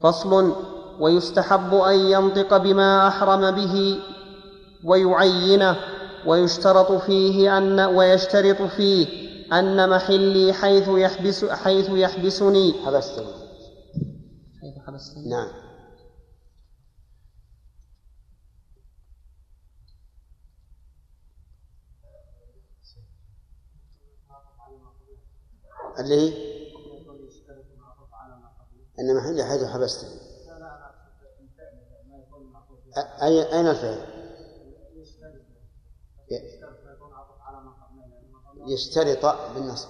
فصل ويستحب أن ينطق بما أحرم به ويعينه ويشترط فيه أن ويشترط فيه أن محلي حيث يحبس حيث يحبسني. حبستني حيث حبستني نعم. اللي هي؟ أن محلي حيث حبستني أي أين الفعل؟ يشترط بالنصب.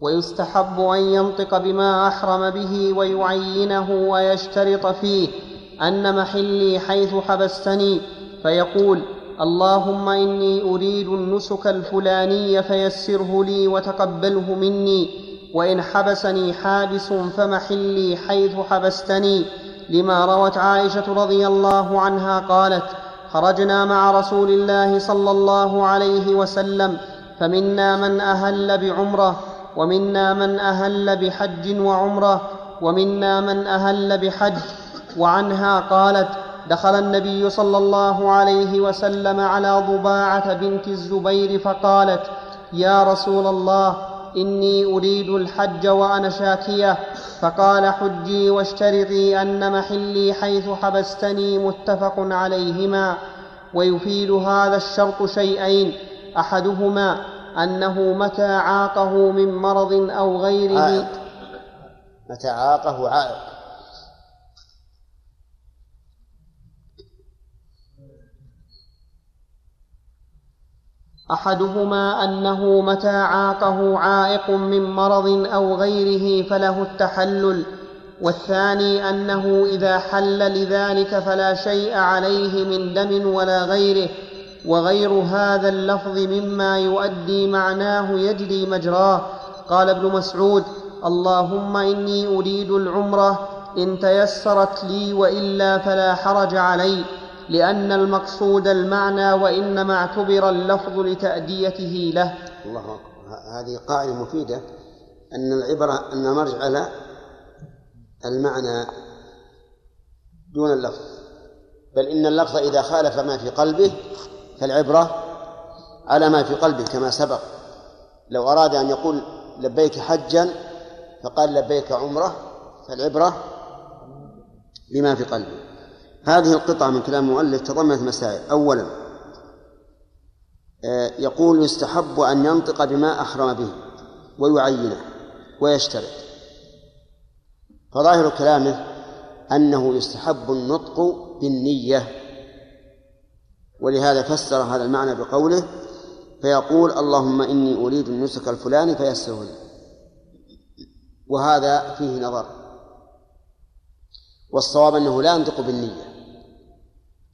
ويستحب أن ينطق بما أحرم به ويعينه ويشترط فيه أن محلي حيث حبستني فيقول اللهم إني أريد النسك الفلاني فيسره لي وتقبله مني وإن حبسني حابس فمحلي حيث حبستني. لما روت عائشة رضي الله عنها قالت خرجنا مع رسول الله صلى الله عليه وسلم فمنا من أهل بعمرة ومنا من أهل بحج وعمرة ومنا من أهل بحج. وعنها قالت دخل النبي صلى الله عليه وسلم على ضباعة بنت الزبير فقالت يا رسول الله إني أريد الحج وأنا شاكية. فقال حجي واشترطي أن محلي حيث حبستني متفق عليهما ويفيد هذا الشرط شيئين أحدهما أنه متى عاقه من مرض أو غيره. عائق. متى عاقه عائق. أحدهما أنه متى عاقه عائق من مرض أو غيره فله التحلل والثاني أنه إذا حل لذلك فلا شيء عليه من دم ولا غيره وغير هذا اللفظ مما يؤدي معناه يجري مجراه. قال ابن مسعود اللهم إني أريد العمرة إن تيسرت لي وإلا فلا حرج علي. لأن المقصود المعنى وإنما اعتبر اللفظ لتأديته له. الله أكبر. هذه قاعدة مفيدة. أن العبرة أن مرجع على المعنى دون اللفظ. بل إن اللفظ إذا خالف ما في قلبه فالعبرة على ما في قلبه كما سبق. لو أراد أن يقول لبيك حجا فقال لبيك عمرة فالعبرة بما في قلبه. هذه القطعة من كلام المؤلف تضمنت مسائل. أولا آه، يقول يستحب أن ينطق بما أحرم به ويعينه ويشترط. فظاهر كلامه أنه يستحب النطق بالنية ولهذا فسر هذا المعنى بقوله فيقول اللهم إني أريد النسك الفلاني فيسره لي. وهذا فيه نظر. والصواب أنه لا ينطق بالنية.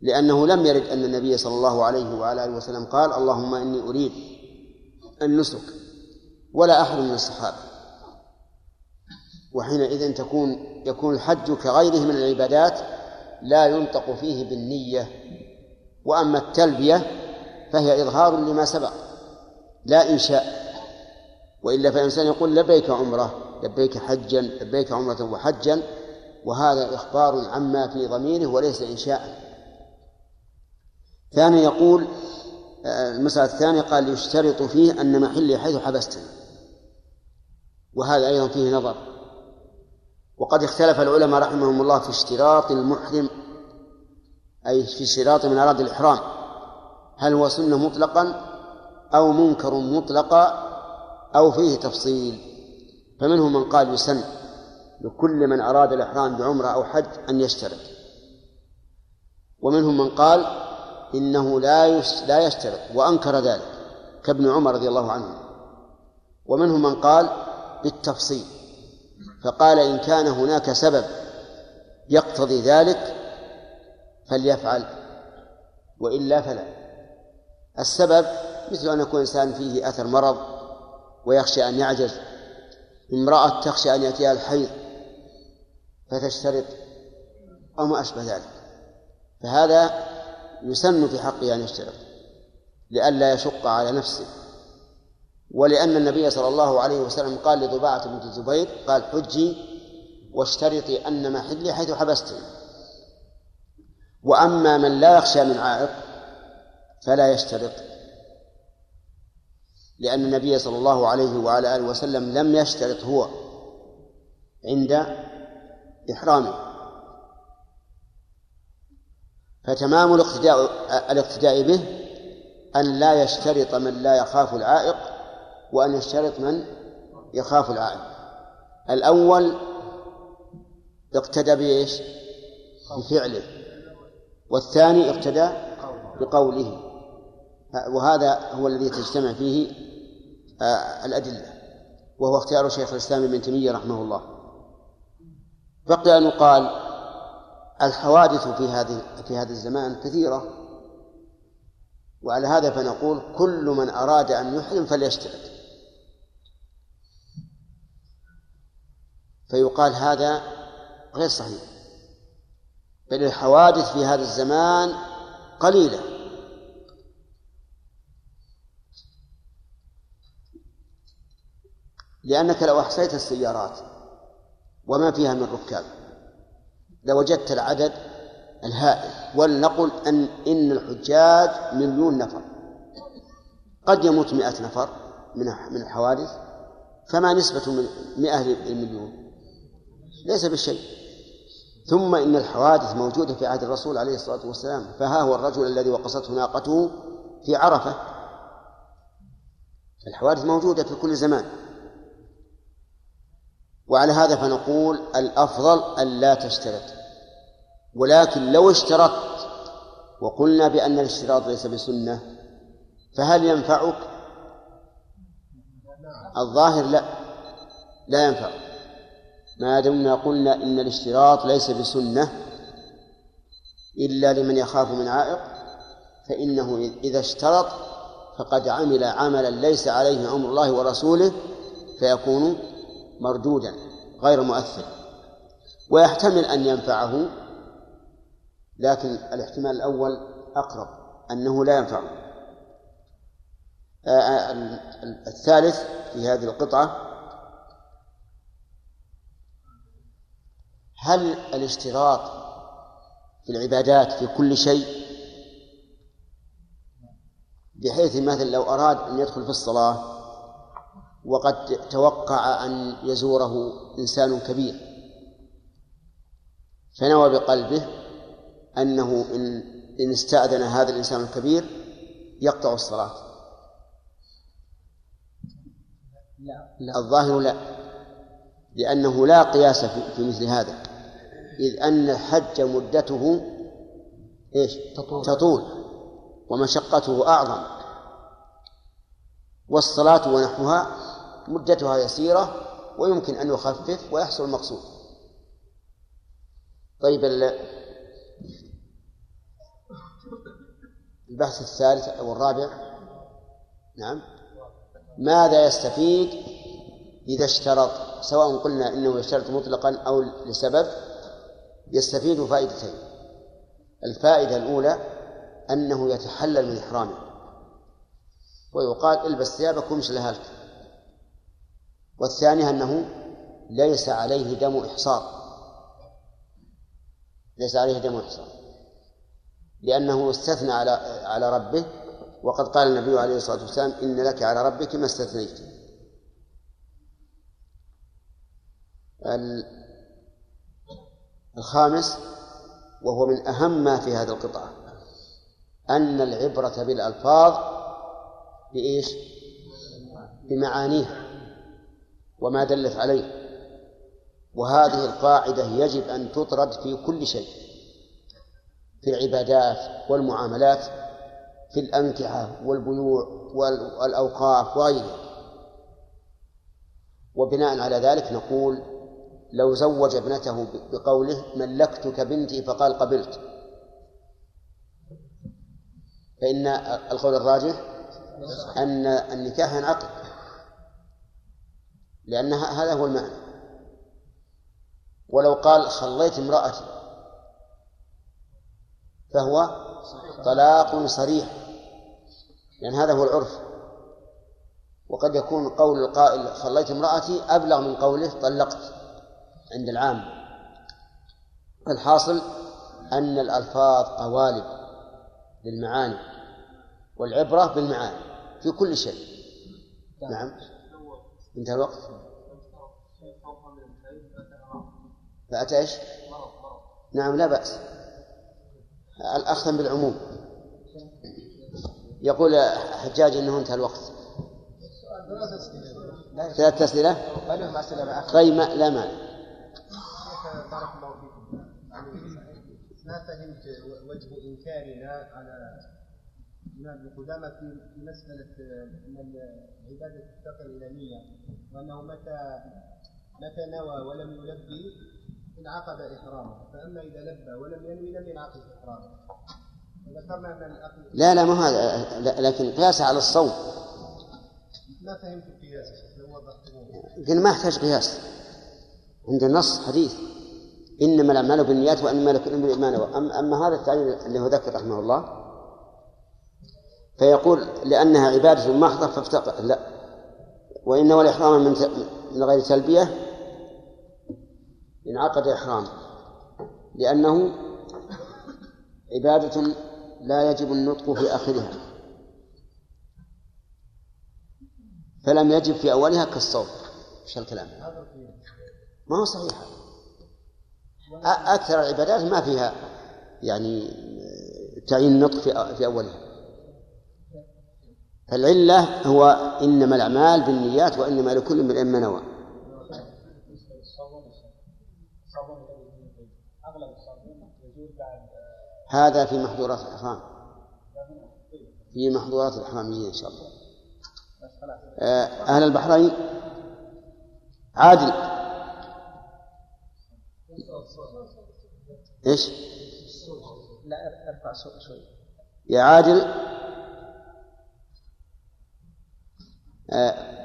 لأنه لم يرد أن النبي صلى الله عليه وعلى آله وسلم قال اللهم إني أريد النسك ولا أحد من الصحابة. وحينئذ تكون يكون الحج كغيره من العبادات لا ينطق فيه بالنية وأما التلبية فهي إظهار لما سبق لا إنشاء وإلا فالإنسان يقول لبيك عمرة لبيك حجا لبيك عمرة وحجا وهذا إخبار عما في ضميره وليس إنشاء ثانيا يقول المسألة الثانية قال يشترط فيه أن محلي حيث حبستني وهذا أيضا فيه نظر. وقد اختلف العلماء رحمهم الله في اشتراط المحرم أي في اشتراط من أراد الإحرام. هل هو سنة مطلقا أو منكر مطلقا أو فيه تفصيل؟ فمنهم من قال يسن لكل من أراد الإحرام بعمرة أو حج أن يشترط. ومنهم من قال إنه لا لا يشترط وأنكر ذلك كابن عمر رضي الله عنه. ومنهم من قال بالتفصيل فقال إن كان هناك سبب يقتضي ذلك فليفعل وإلا فلا. السبب مثل أن يكون إنسان فيه أثر مرض ويخشى أن يعجز امرأة تخشى أن يأتيها الحيض فتشترط أو ما أشبه ذلك. فهذا يسن في حقه أن يشترط لئلا يشق على نفسه. ولأن النبي صلى الله عليه وسلم قال لضباعة بنت الزبير قال حجي واشترطي أن محلي حيث حبستني. وأما من لا يخشى من عائق فلا يشترط لأن النبي صلى الله عليه وعلى آله وسلم لم يشترط هو عند إحرامه. فتمام الاقتداء الاقتداء به أن لا يشترط من لا يخاف العائق وأن يشترط من يخاف العائق. الأول اقتدى بإيش؟ بفعله. والثاني اقتدى بقوله. وهذا هو الذي تجتمع فيه آه، الأدلة وهو اختيار شيخ الإسلام ابن تيمية رحمه الله. بقي أن يقال الحوادث في هذه في هذا الزمان كثيرة وعلى هذا فنقول كل من أراد أن يحرم فليشترط. فيقال هذا غير صحيح. بل الحوادث في هذا الزمان قليلة. لأنك لو أحصيت السيارات وما فيها من ركاب لوجدت العدد الهائل ولنقل أن إن الحجاج مليون نفر. قد يموت مئة نفر من من الحوادث فما نسبة من مئة للمليون؟ ليس بالشيء ثم إن الحوادث موجودة في عهد الرسول عليه الصلاة والسلام فها هو الرجل الذي وقصته ناقته في عرفة. الحوادث موجودة في كل زمان. وعلى هذا فنقول الأفضل أن لا تشترط. ولكن لو اشترطت وقلنا بأن الاشتراط ليس بسنة فهل ينفعك؟ الظاهر لا. لا ينفع. ما دمنا قلنا إن الاشتراط ليس بسنة إلا لمن يخاف من عائق فإنه إذا اشترط فقد عمل عملا ليس عليه أمر الله ورسوله فيكون مردودا غير مؤثر. ويحتمل أن ينفعه لكن الاحتمال الأول أقرب أنه لا ينفعه. آه، آه، الثالث في هذه القطعة هل الاشتراط في العبادات في كل شيء؟ بحيث مثلا لو أراد أن يدخل في الصلاة وقد توقع أن يزوره إنسان كبير. فنوى بقلبه أنه إن إن استأذن هذا الإنسان الكبير يقطع الصلاة. لا. الظاهر لا. لأنه لا قياس في مثل هذا. إذ أن الحج مدته إيش؟ تطول, تطول. ومشقته أعظم. والصلاة ونحوها مدتها يسيرة ويمكن أن يخفف ويحصل المقصود طيب البحث الثالث أو الرابع. نعم. ماذا يستفيد إذا اشترط؟ سواء قلنا إنه يشترط مطلقا أو لسبب يستفيد فائدتين. الفائدة الأولى أنه يتحلل من إحرامه. ويقال البس ثيابك وامش لهالك. والثانية أنه ليس عليه دم إحصار. ليس عليه دم إحصار. لأنه استثنى على على ربه وقد قال النبي عليه الصلاة والسلام إن لك على ربك ما استثنيت. الخامس وهو من أهم ما في هذه القطعة أن العبرة بالألفاظ بإيش؟ بمعانيها. وما دلت عليه. وهذه القاعدة يجب أن تطرد في كل شيء في العبادات والمعاملات في الأنكحة والبيوع والأوقاف وغيرها. وبناء على ذلك نقول لو زوج ابنته بقوله ملكتك بنتي فقال قبلت. فإن القول الراجح أن النكاح ينعقد لأن هذا هو المعنى. ولو قال خليت امرأتي فهو طلاق صريح. لأن هذا هو العرف. وقد يكون قول القائل خليت امرأتي أبلغ من قوله طلقت عند العام. الحاصل أن الألفاظ قوالب للمعاني والعبرة بالمعاني في كل شيء. نعم. انتهى الوقت فأتى إيش؟ نعم لا بأس. الأخذ بالعموم. يقول حجاج إنه انتهى الوقت. ثلاث أسئلة؟ طيب لا مانع. بارك الله فيكم. ما فهمت وجه إنكارنا على الإمام ابن قدامة في مسألة أن العبادة تفتقر إلى نية وأنه متى متى نوى ولم يلبي انعقد إحرامه. فأما إذا لبى ولم ينوي لم ينعقد إحرامه. ذكرنا أن لا لا ما هذا لكن قياس على الصوم. ما فهمت القياس قلنا ما يحتاج قياس. عند النص حديث. إنما الأعمال بالنيات وإنما لكل امرئ ما نوى أما هذا التعليل اللي هو ذكر رحمه الله فيقول لأنها عبادة محضه فافتقر لا. وان والاحرام من من غير تلبية انعقد إحرام. لأنه عبادة لا يجب النطق في آخرها. فلم يجب في أولها كالصوت إيش الكلام. ما هو صحيح. أكثر العبادات ما فيها يعني تعيين النطق في أولها. فالعلة هو إنما الأعمال بالنيات وإنما لكل امرئ ما نوى. هذا في محظورات الإحرام. في محظورات الإحرامية إن شاء الله. آه، أهل البحرين عادل. إيش؟ لا أرفع شوي. يا عادل آه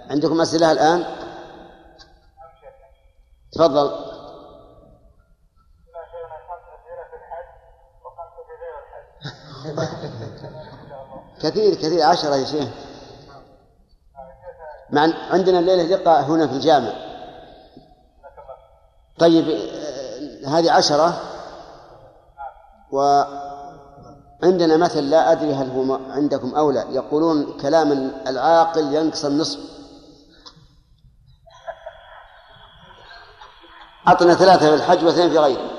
عندكم أسئلة الآن؟ تفضل. كثير كثير عشرة يا شيخ. مع عندنا الليلة لقاء هنا في الجامع. طيب آه، هذه عشرة. وعندنا مثل لا أدري هل هو عندكم أو لا. يقولون كلام العاقل ينقص النصف. أعطنا ثلاثة في الحج واثنين في غيره.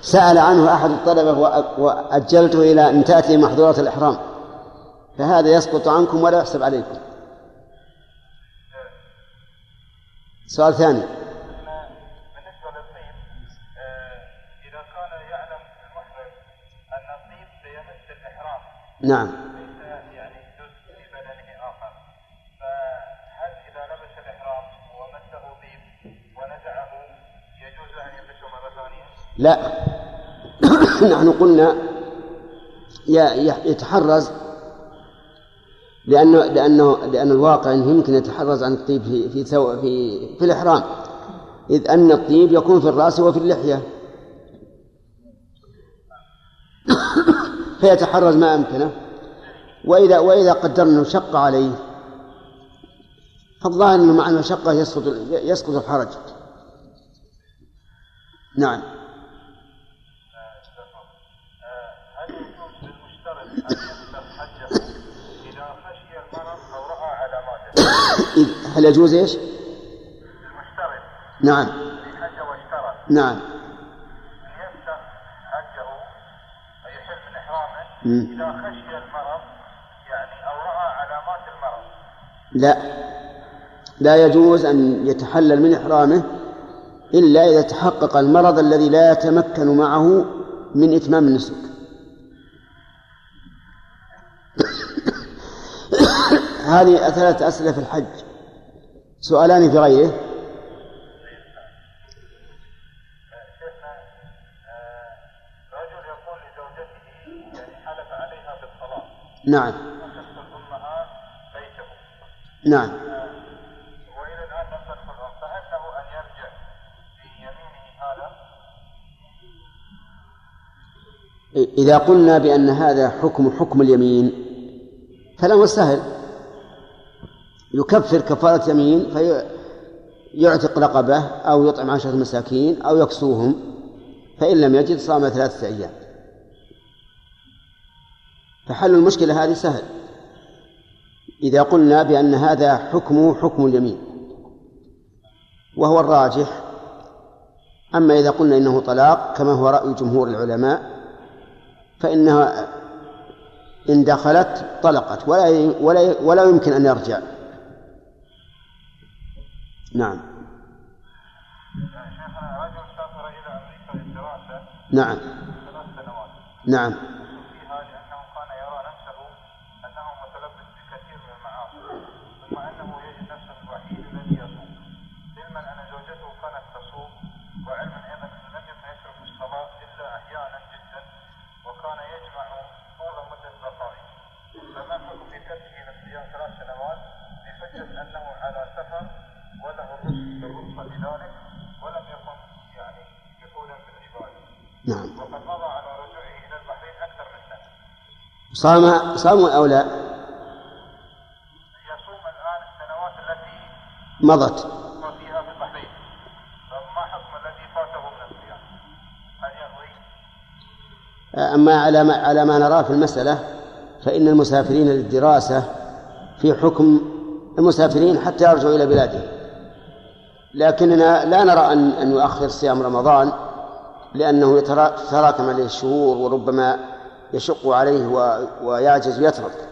سأل عنه أحد الطلبة وأجلته إلى أن تأتي محظورات الإحرام. فهذا يسقط عنكم ولا يحسب عليكم. سؤال ثاني. نعم. يعني جزء في بدنه اخر فهل اذا لبس الاحرام ومسه طيب ونزعه يجوز ان يلبسه مره ثانية؟ لا. نحن قلنا يتحرز لأنه لأنه لأن الواقع أنه يمكن يتحرز عن الطيب في في في, في الإحرام. إذ أن الطيب يكون في الرأس وفي اللحية. فيتحرز ما أمكنه. وإذا وإذا قدرنا شق عليه فالظاهر أنه مع المشقة يسقط يسقط الحرج. نعم. هل يجوز للمشترط ان يفسخ حجه اذا خشي المرض أو راى علاماته؟ هل يجوز إيش؟ المشترط نعم. حج واشترط. نعم. ان يفسخ حجه أو يحل من إحرامه. إذا خشي المرض يعني أو رأى علامات المرض. لا. لا يجوز أن يتحلل من إحرامه إلا إذا تحقق المرض الذي لا يتمكن معه من إتمام النسك. هذه ثلاث أسئلة في الحج. سؤالان في غيره. نعم. نعم. والى الان لم تدخل ان يرجع هذا؟ إذا قلنا بأن هذا حكم حكم اليمين فالأمر سهل. يكفر كفارة يمين فيعتق رقبة أو يطعم عشرة مساكين أو يكسوهم فإن لم يجد صام ثلاثة أيام. فحل المشكلة هذه سهل. إذا قلنا بأن هذا حكمه حكم اليمين وهو الراجح. أما إذا قلنا إنه طلاق كما هو رأي جمهور العلماء فإنها إن دخلت طلقت ولا ولا ولا يمكن أن يرجع. نعم. يعني شيخنا رجل سافر إلى أمريكا للدراسة نعم. ثلاث سنوات. نعم فيها لأنه كان يرى نفسه انه متلبس بكثير من المعاصي ثم انه يجد نفسه الوحيد الذي يصوم علما ان زوجته كانت تصوم وعلما أيضا انه لم يكن يترك الصلاه الا أحيانا جدا وكان يجمع طول مده بقائه فما الحكم في تركه للصيام ثلاث سنوات بحجه انه على سفر وله الرخصه الرخصه لذلك ولم يكن يعني يطولا في العباده نعم وقد مضى على رجوعه إلى البحرين أكثر من سنه صام صام أو لا؟ يصوم الآن السنوات التي مضت. هو فيها في البحرين فما حكم الذي فاته من الصيام؟ هل يقضي أما على ما على ما نراه في المسألة فإن المسافرين للدراسة في حكم المسافرين حتى يرجعوا إلى بلادهم. لكننا لا نرى أن أن يؤخر صيام رمضان لأنه يترا- تتراكم عليه الشهور وربما يشق عليه و- ويعجز ويترك.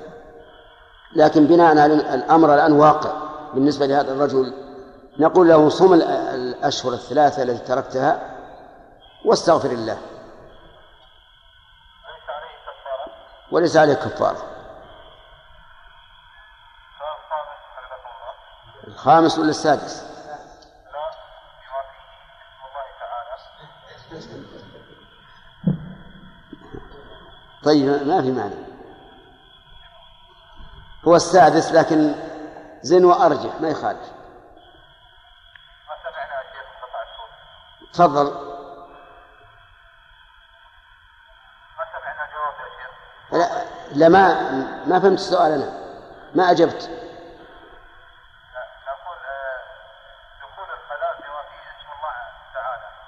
لكن بناء على الأمر الآن واقع بالنسبة لهذا الرجل نقول له صم ال- الأشهر الثلاثة التي تركتها واستغفر الله. وليس عليه كفارة. الخامس ولا السادس لا بما فيه اسم الله تعالى طيب ما في معنى هو السادس لكن زن وأرجح ما يخالف. تفضل. ما سمعنا جواب يا شيخ لا, لا ما ما فهمت السؤال أنا. ما أجبت.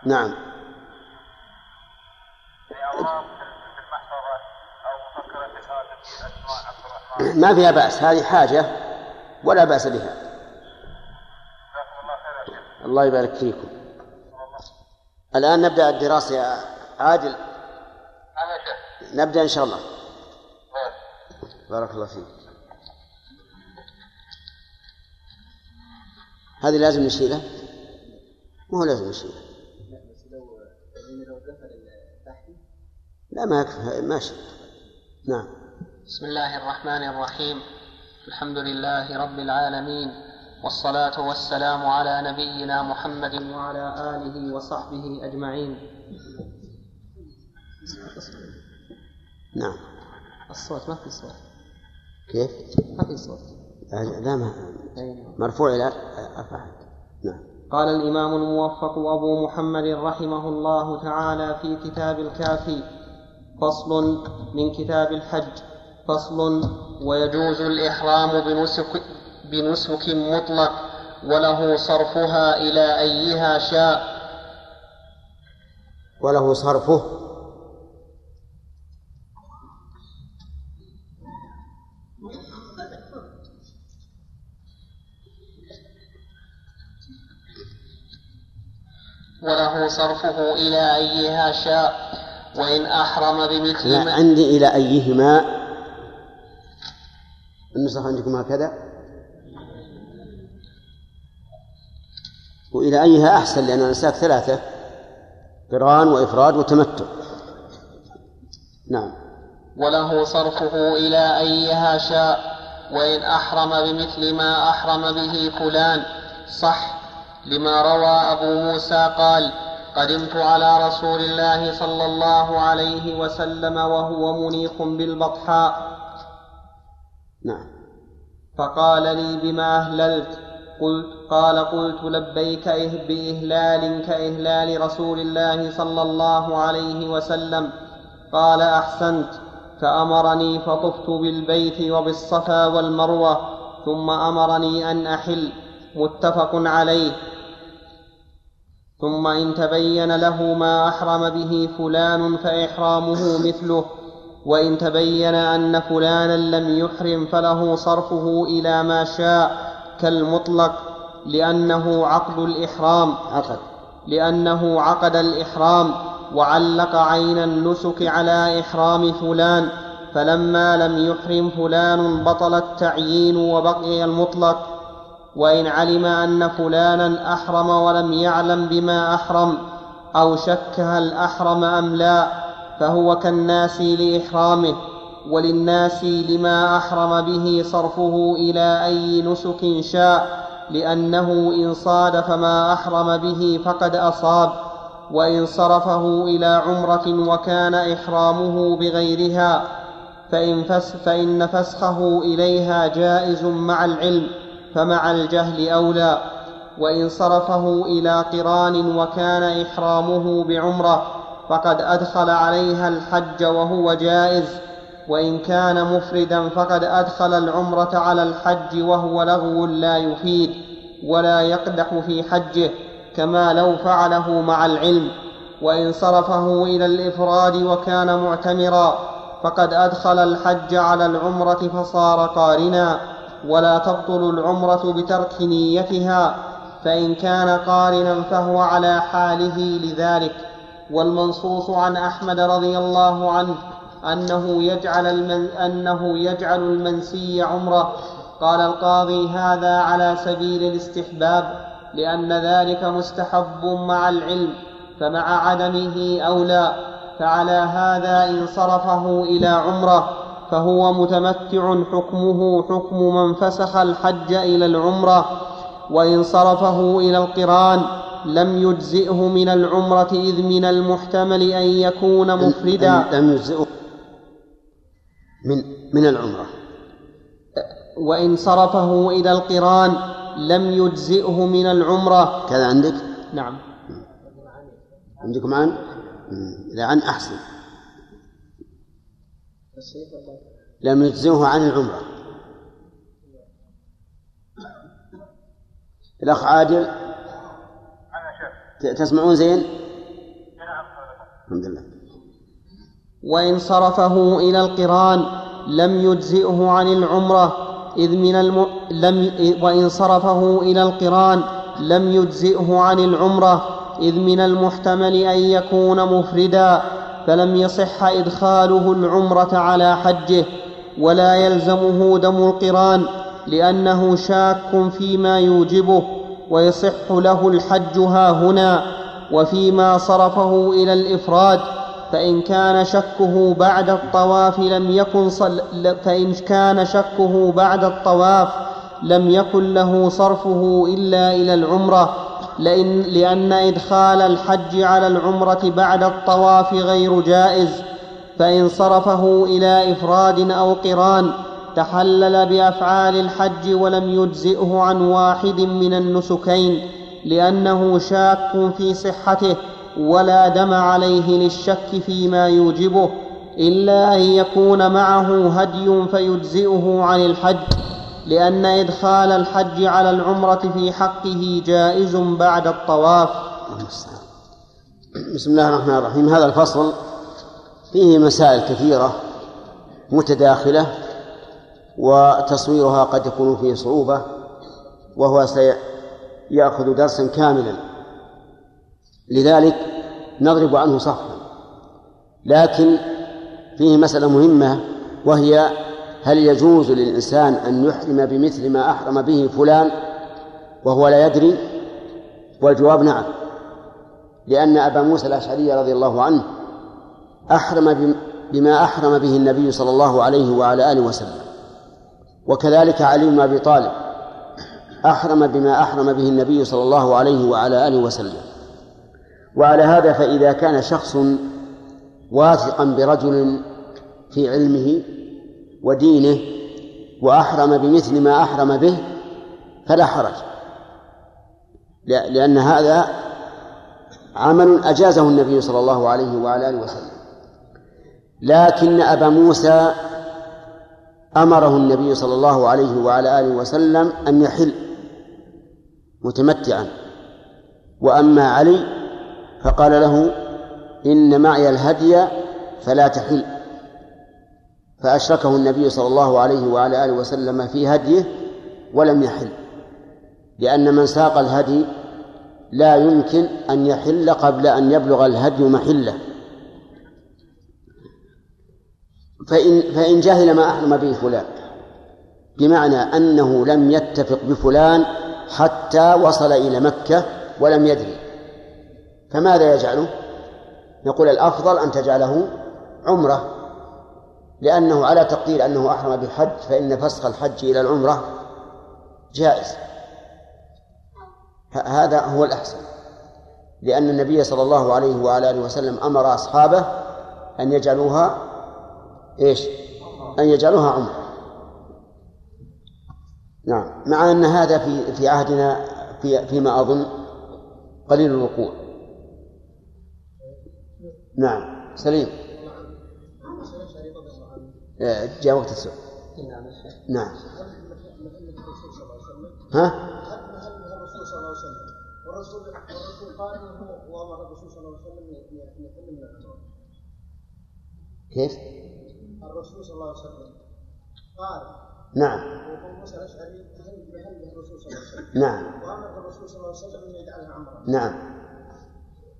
لا، ما فيها بأس هذه حاجة ولا بأس بها. الله يبارك فيكم. الآن نبدأ الدراسة يا عادل. نبدأ إن شاء الله. بس. بارك الله فيك. هذه لازم نشيلها؟ ما هو لازم نشيلها. لا ما يكفي ماشي نعم. بسم الله الرحمن الرحيم. الحمد لله رب العالمين والصلاة والسلام على نبينا محمد وعلى آله وصحبه أجمعين. نعم. الصوت ما في صوت. كيف؟ ما في صوت. لا ما مرفوع إلى أرفع نعم. قال الإمام الموفق أبو محمد رحمه الله تعالى في كتاب الكافي فصل من كتاب الحج. فصل ويجوز الإحرام بنسك بنسك مطلق وله صرفها إلى أيها شاء. وله صرفه. وله صرفه إلى أيها شاء. وإن أحرم بمثل ما عندي إلى أيهما النسخ عندكم هكذا؟ وإلى أيها أحسن لأن الأنساك ثلاثة. قران وإفراد وتمتع. نعم. وله صرفه إلى أيها شاء وإن أحرم بمثل ما أحرم به فلان. صح لما روى أبو موسى قال قدمت على رسول الله صلى الله عليه وسلم وهو منيخ بالبطحاء. نعم. فقال لي بما أهللت. قلت قال قلت لبيك بإهلال كإهلال رسول الله صلى الله عليه وسلم. قال أحسنت. فأمرني فطفت بالبيت وبالصفا والمروة ثم أمرني أن أحل. متفق عليه. ثم إن تبين له ما أحرم به فلان فإحرامه مثله. وإن تبين أن فلانا لم يحرم فله صرفه إلى ما شاء كالمطلق لأنه عقد الإحرام عقد لأنه عقد الإحرام وعلق عين النسك على إحرام فلان فلما لم يحرم فلان بطل التعيين وبقي المطلق. وإن علم أن فلانا أحرم ولم يعلم بما أحرم أو شك هل أحرم أم لا فهو كالناس لإحرامه وللناس لما أحرم به صرفه إلى أي نسك شاء لأنه إن صادف ما أحرم به فقد أصاب وإن صرفه إلى عمرة وكان إحرامه بغيرها فإن, فس فإن فسخه إليها جائز مع العلم فمع الجهل أولى وإن صرفه إلى قران وكان إحرامه بعمرة فقد أدخل عليها الحج وهو جائز وإن كان مفردا فقد أدخل العمرة على الحج وهو لغو لا يفيد ولا يقدح في حجه كما لو فعله مع العلم. وإن صرفه إلى الإفراد وكان معتمرا فقد أدخل الحج على العمرة فصار قارنا. ولا تبطل العمرة بترك نيتها فإن كان قارنا فهو على حاله لذلك. والمنصوص عن أحمد رضي الله عنه أنه يجعل المن أنه يجعل المنسي عمرة. قال القاضي هذا على سبيل الاستحباب لأن ذلك مستحب مع العلم فمع عدمه أولى فعلى هذا إن صرفه إلى عمرة فهو متمتع حكمه حكم من فسخ الحج إلى العمرة وإن صرفه إلى القران. لم يجزئه من العمرة إذ من المحتمل أن يكون مفردا. لم يجزئه من من العمرة. وإن صرفه إلى القران لم يجزئه من العمرة. كذا عندك؟ نعم. عندكم عن؟ إذا عن أحسن. لم يجزمه عن العمرة. الأخ عادل تسمعون زين؟ الحمد لله وإن صرفه إلى القران لم يجزئه عن العمرة إذ من الم... لم وإن صرفه إلى القران لم يجزئه عن العمرة إذ من المحتمل أن يكون مفردا فلم يصح إدخاله العمرة على حجه ولا يلزمه دم القران لأنه شاك فيما يوجبه ويصح له الحج ها هنا وفيما صرفه إلى الإفراد فإن كان شكه بعد الطواف لم يكن صل فإن كان شكه بعد الطواف لم يكن له صرفه إلا إلى العمرة لأن, لأن إدخال الحج على العمرة بعد الطواف غير جائز فإن صرفه إلى إفراد أو قران تحلل بأفعال الحج ولم يجزئه عن واحد من النسكين لأنه شاك في صحته ولا دم عليه للشك فيما يوجبه إلا أن يكون معه هدي فيجزئه عن الحج لأن إدخال الحج على العمرة في حقه جائز بعد الطواف. بسم الله الرحمن الرحيم. هذا الفصل فيه مسائل كثيرة متداخلة وتصويرها قد يكون فيه صعوبة وهو سيأخذ درسا كاملا. لذلك نضرب عنه صفحا. لكن فيه مسألة مهمة وهي هل يجوز للإنسان أن يحرم بمثل ما أحرم به فلان وهو لا يدري؟ والجواب نعم. لأن أبا موسى الأشعري رضي الله عنه أحرم بما أحرم به النبي صلى الله عليه وعلى آله وسلم. وكذلك علي بن أبي طالب أحرم بما أحرم به النبي صلى الله عليه وعلى آله وسلم. وعلى هذا فإذا كان شخص واثقا برجل في علمه ودينه وأحرم بمثل ما أحرم به فلا حرج لأن هذا عمل أجازه النبي صلى الله عليه وعلى آله وسلم. لكن أبا موسى أمره النبي صلى الله عليه وعلى آله وسلم أن يحل متمتعا. وأما علي فقال له إن معي الهدي فلا تحل. فأشركه النبي صلى الله عليه وعلى آله وسلم في هديه ولم يحل لأن من ساق الهدي لا يمكن أن يحل قبل أن يبلغ الهدي محله. فإن فإن جهل ما أحرم به فلان. بمعنى أنه لم يتفق بفلان حتى وصل إلى مكة ولم يدري. فماذا يجعله؟ نقول الأفضل أن تجعله عمرة. لأنه على تقدير أنه أحرم بحج فإن فسخ الحج إلى العمرة جائز. هذا هو الأحسن. لأن النبي صلى الله عليه وعلى آله وسلم أمر أصحابه أن يجعلوها إيش؟ أن يجعلوها عمرة. نعم. مع أن هذا في في عهدنا في فيما أظن قليل الوقوع. نعم. سليم. جاء وقت السؤال. نعم. ها؟ كيف؟ الرسول صلى الله عليه وسلم. قال نعم. وابو موسى الأشعري بهل الرسول صلى الله عليه وسلم. نعم. وامر الرسول صلى الله عليه وسلم أن يجعلها عمرا نعم.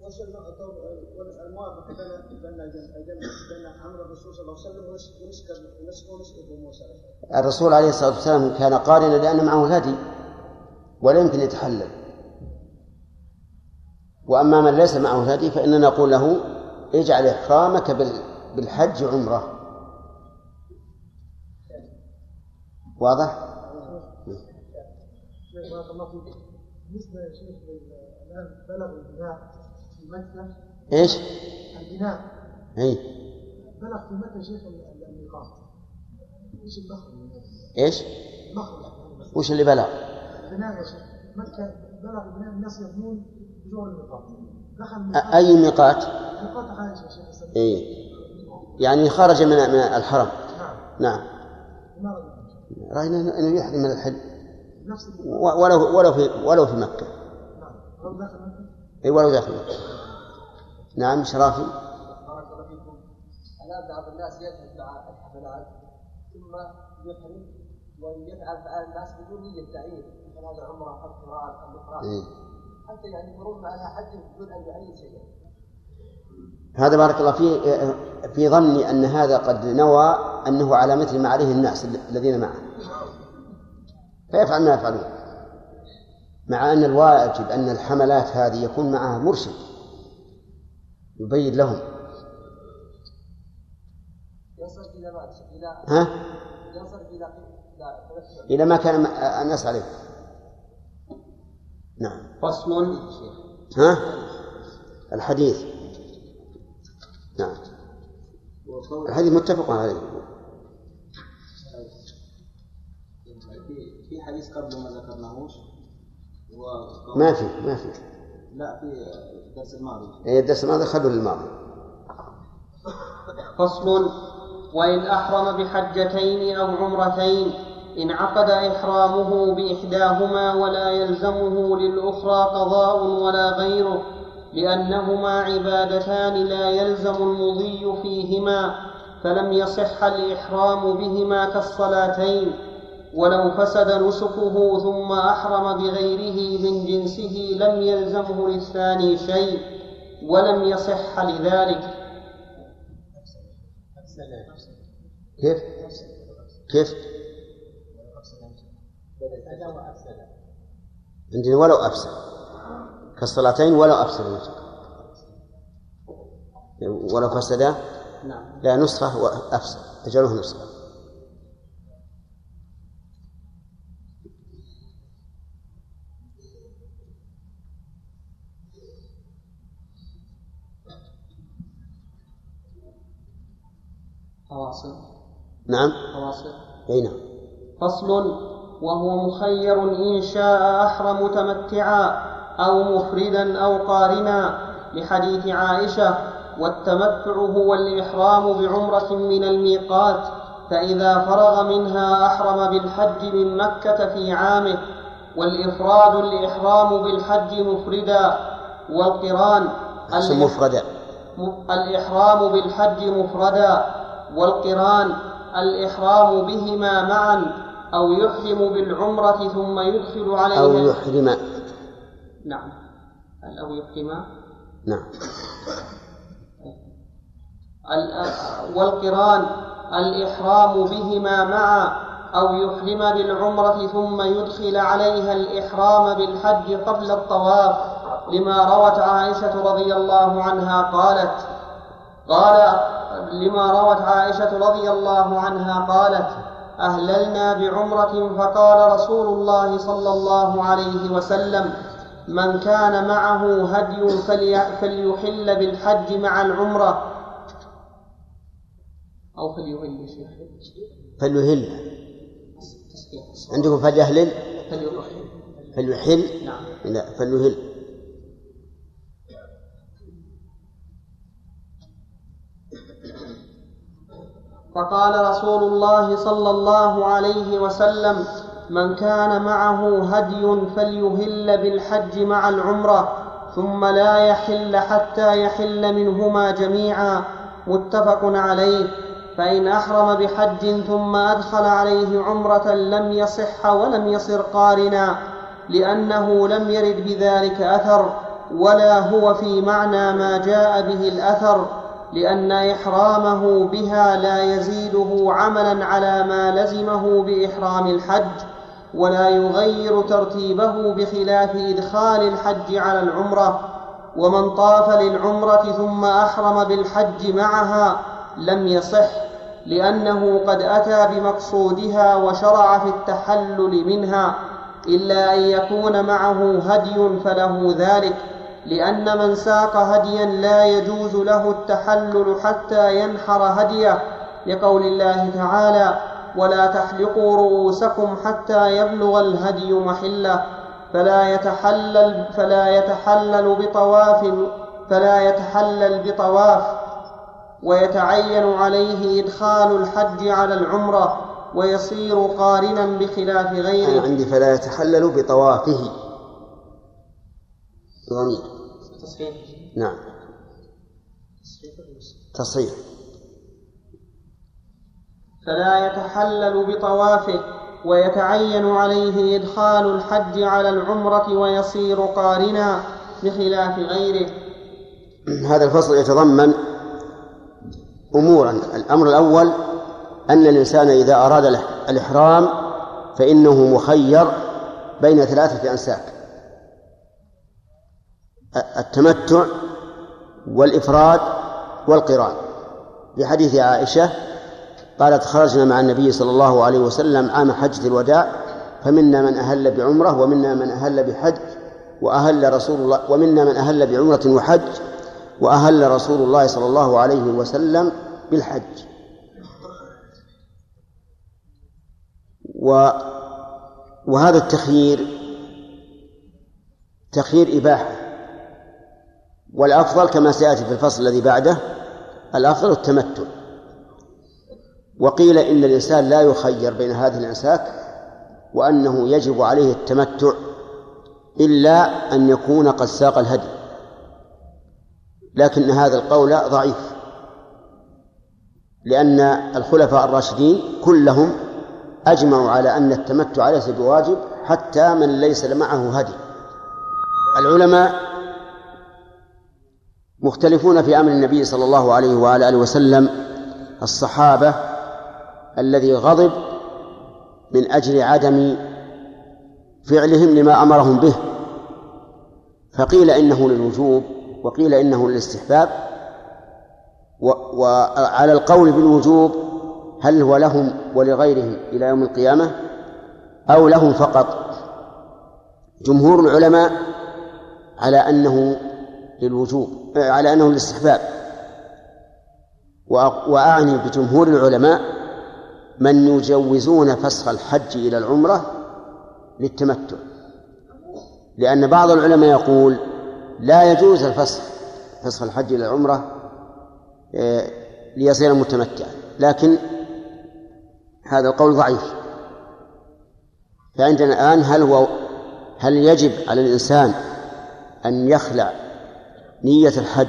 وش الموافقه بين بين بين أمر الرسول صلى الله عليه وسلم ونسك ونسك ابو موسى. الرسول عليه الصلاة والسلام كان قارنا لأن معه الهدي ولا يمكن يتحلل. وأما من ليس معه الهدي فإننا نقول له اجعل إحرامك بال- بالحج عمرة. واضح؟ شيخ بارك الله فيك بالنسبة يا شيخ الان بلغ البناء في مكة إيش؟ البناء اي بلغ في مكة شيخ الميقات إيش المخرج؟ إيش؟ المخرج وش اللي بلغ؟ البناء يا شيخ مكة بلغ البناء الناس يبنون بجوع الميقات دخل أي ميقات؟ ميقات عائشه يا شيخ. اي يعني خرج من من الحرم نعم نعم؟ رأينا أنه يحرم من الحل ولو ولو في ولو في مكة. نعم. مكة. أي ولو داخل مكة. نعم شرافي. بارك الله فيكم. الآن بعض الناس يذهب مع الحفلات ثم يحرم ويفعل فعل الناس بدون نية تعيين. مثل هذا عمره أو قران أو اقران إيه. حتى يعني يمرون معها حج بدون أن يعين شيئا. هذا بارك الله فيه في ظني أن هذا قد نوى أنه على مثل ما عليه الناس الذين معه. فيفعل ما يفعلون. مع أن الواجب أن الحملات هذه يكون معها مرشد يبين لهم. ها؟ إلى ما كان الناس عليه. نعم. فصل. ها؟ الحديث. نعم. الحديث متفق عليه. في حديث قبل ما ذكرناهوش. ما في ما في. لا في الدرس الماضي. إيه، الدرس الماضي خلوا للماضي. فصل. وإن أحرم بحجتين أو عمرتين انعقد إحرامه بإحداهما ولا يلزمه للأخرى قضاء ولا غيره. لأنهما عبادتان لا يلزم المضي فيهما فلم يصح الإحرام بهما كالصلاتين ولو فسد نسكه ثم أحرم بغيره من جنسه لم يلزمه للثاني شيء ولم يصح لذلك كيف؟ كيف؟ عندنا ولو أفسد كالصلاتين ولو أفسد النسك ولو فسدا نعم. لا نسخة وأفسد أجله نسخة فواصل. نعم. فواصل. أي نعم. فصل. وهو مخير إن شاء أحرم متمتعا. أو مفردا أو قارنا لحديث عائشة والتمتع هو الإحرام بعمرة من الميقات فإذا فرغ منها أحرم بالحج من مكة في عامه والإفراد الإحرام بالحج مفردا والقران مفردا. الإحرام بالحج مفردا والقران الإحرام بهما معا أو يحرم بالعمرة ثم يدخل عليها أو يحرم نعم. أو يحرم نعم. ال- والقران الإحرام بهما معا أو يحرم بالعمرة ثم يدخل عليها الإحرام بالحج قبل الطواف. لما روت عائشة رضي الله عنها قالت قال لما روت عائشة رضي الله عنها قالت أهللنا بعمرة فقال رسول الله صلى الله عليه وسلم من كان معه هدي فلي- فليحل بالحج مع العمرة. أو فليهل فليهل عندكم فليهلل فليحل. فليحل؟ نعم. لا فليهل فقال رسول الله صلى الله عليه وسلم من كان معه هدي فليهل بالحج مع العمرة ثم لا يحل حتى يحل منهما جميعا متفق عليه. فإن أحرم بحج ثم أدخل عليه عمرة لم يصح ولم يصر قارنا لأنه لم يرد بذلك أثر ولا هو في معنى ما جاء به الأثر لأن إحرامه بها لا يزيده عملا على ما لزمه بإحرام الحج. ولا يغير ترتيبه بخلاف إدخال الحج على العمرة ومن طاف للعمرة ثم أحرم بالحج معها لم يصح لأنه قد أتى بمقصودها وشرع في التحلل منها إلا أن يكون معه هدي فله ذلك لأن من ساق هديا لا يجوز له التحلل حتى ينحر هديه لقول الله تعالى ولا تحلقوا رؤوسكم حتى يبلغ الهدي محلة فلا يتحلل فلا يتحلل بطواف فلا يتحلل بطواف. ويتعين عليه إدخال الحج على العمرة ويصير قارنا بخلاف أنا غيره عندي فلا يتحلل بطوافه. ضمير. تصحيح. نعم. تصحيح. فلا يتحلل بطوافه ويتعين عليه إدخال الحج على العمرة ويصير قارنا بخلاف غيره. هذا الفصل يتضمن أمورا الأمر الأول أن الإنسان إذا أراد الإح- الإحرام فإنه مخير بين ثلاثة أنساك. التمتع والإفراد والقران. في حديث عائشة قالت خرجنا مع النبي صلى الله عليه وسلم عام حجة الوداع فمنا من أهل بعمرة ومنا من أهل بحج وأهل رسول الله ومنا من أهل بعمرة وحج وأهل رسول الله صلى الله عليه وسلم بالحج. و وهذا التخيير تخيير إباحة. والأفضل كما سيأتي في الفصل الذي بعده الأفضل التمتع. وقيل إن الإنسان لا يخير بين هذه الأنساك وأنه يجب عليه التمتع إلا أن يكون قد ساق الهدي. لكن هذا القول ضعيف لأن الخلفاء الراشدين كلهم أجمعوا على أن التمتع ليس بواجب حتى من ليس معه هدي. العلماء مختلفون في أمر النبي صلى الله عليه وعلى آله وسلم الصحابة الذي غضب من أجل عدم فعلهم لما أمرهم به. فقيل إنه للوجوب وقيل إنه للاستحباب وعلى القول بالوجوب هل هو لهم ولغيرهم إلى يوم القيامة أو لهم فقط. جمهور العلماء على أنه للوجوب على أنه للاستحباب. وأعني بجمهور العلماء من يجوزون فسخ الحج إلى العمرة للتمتع. لأن بعض العلماء يقول لا يجوز الفسخ فسخ الحج إلى العمرة آه، ليصير متمتعا. لكن هذا القول ضعيف. فعندنا الآن هل هو هل يجب على الإنسان أن يخلع نية الحج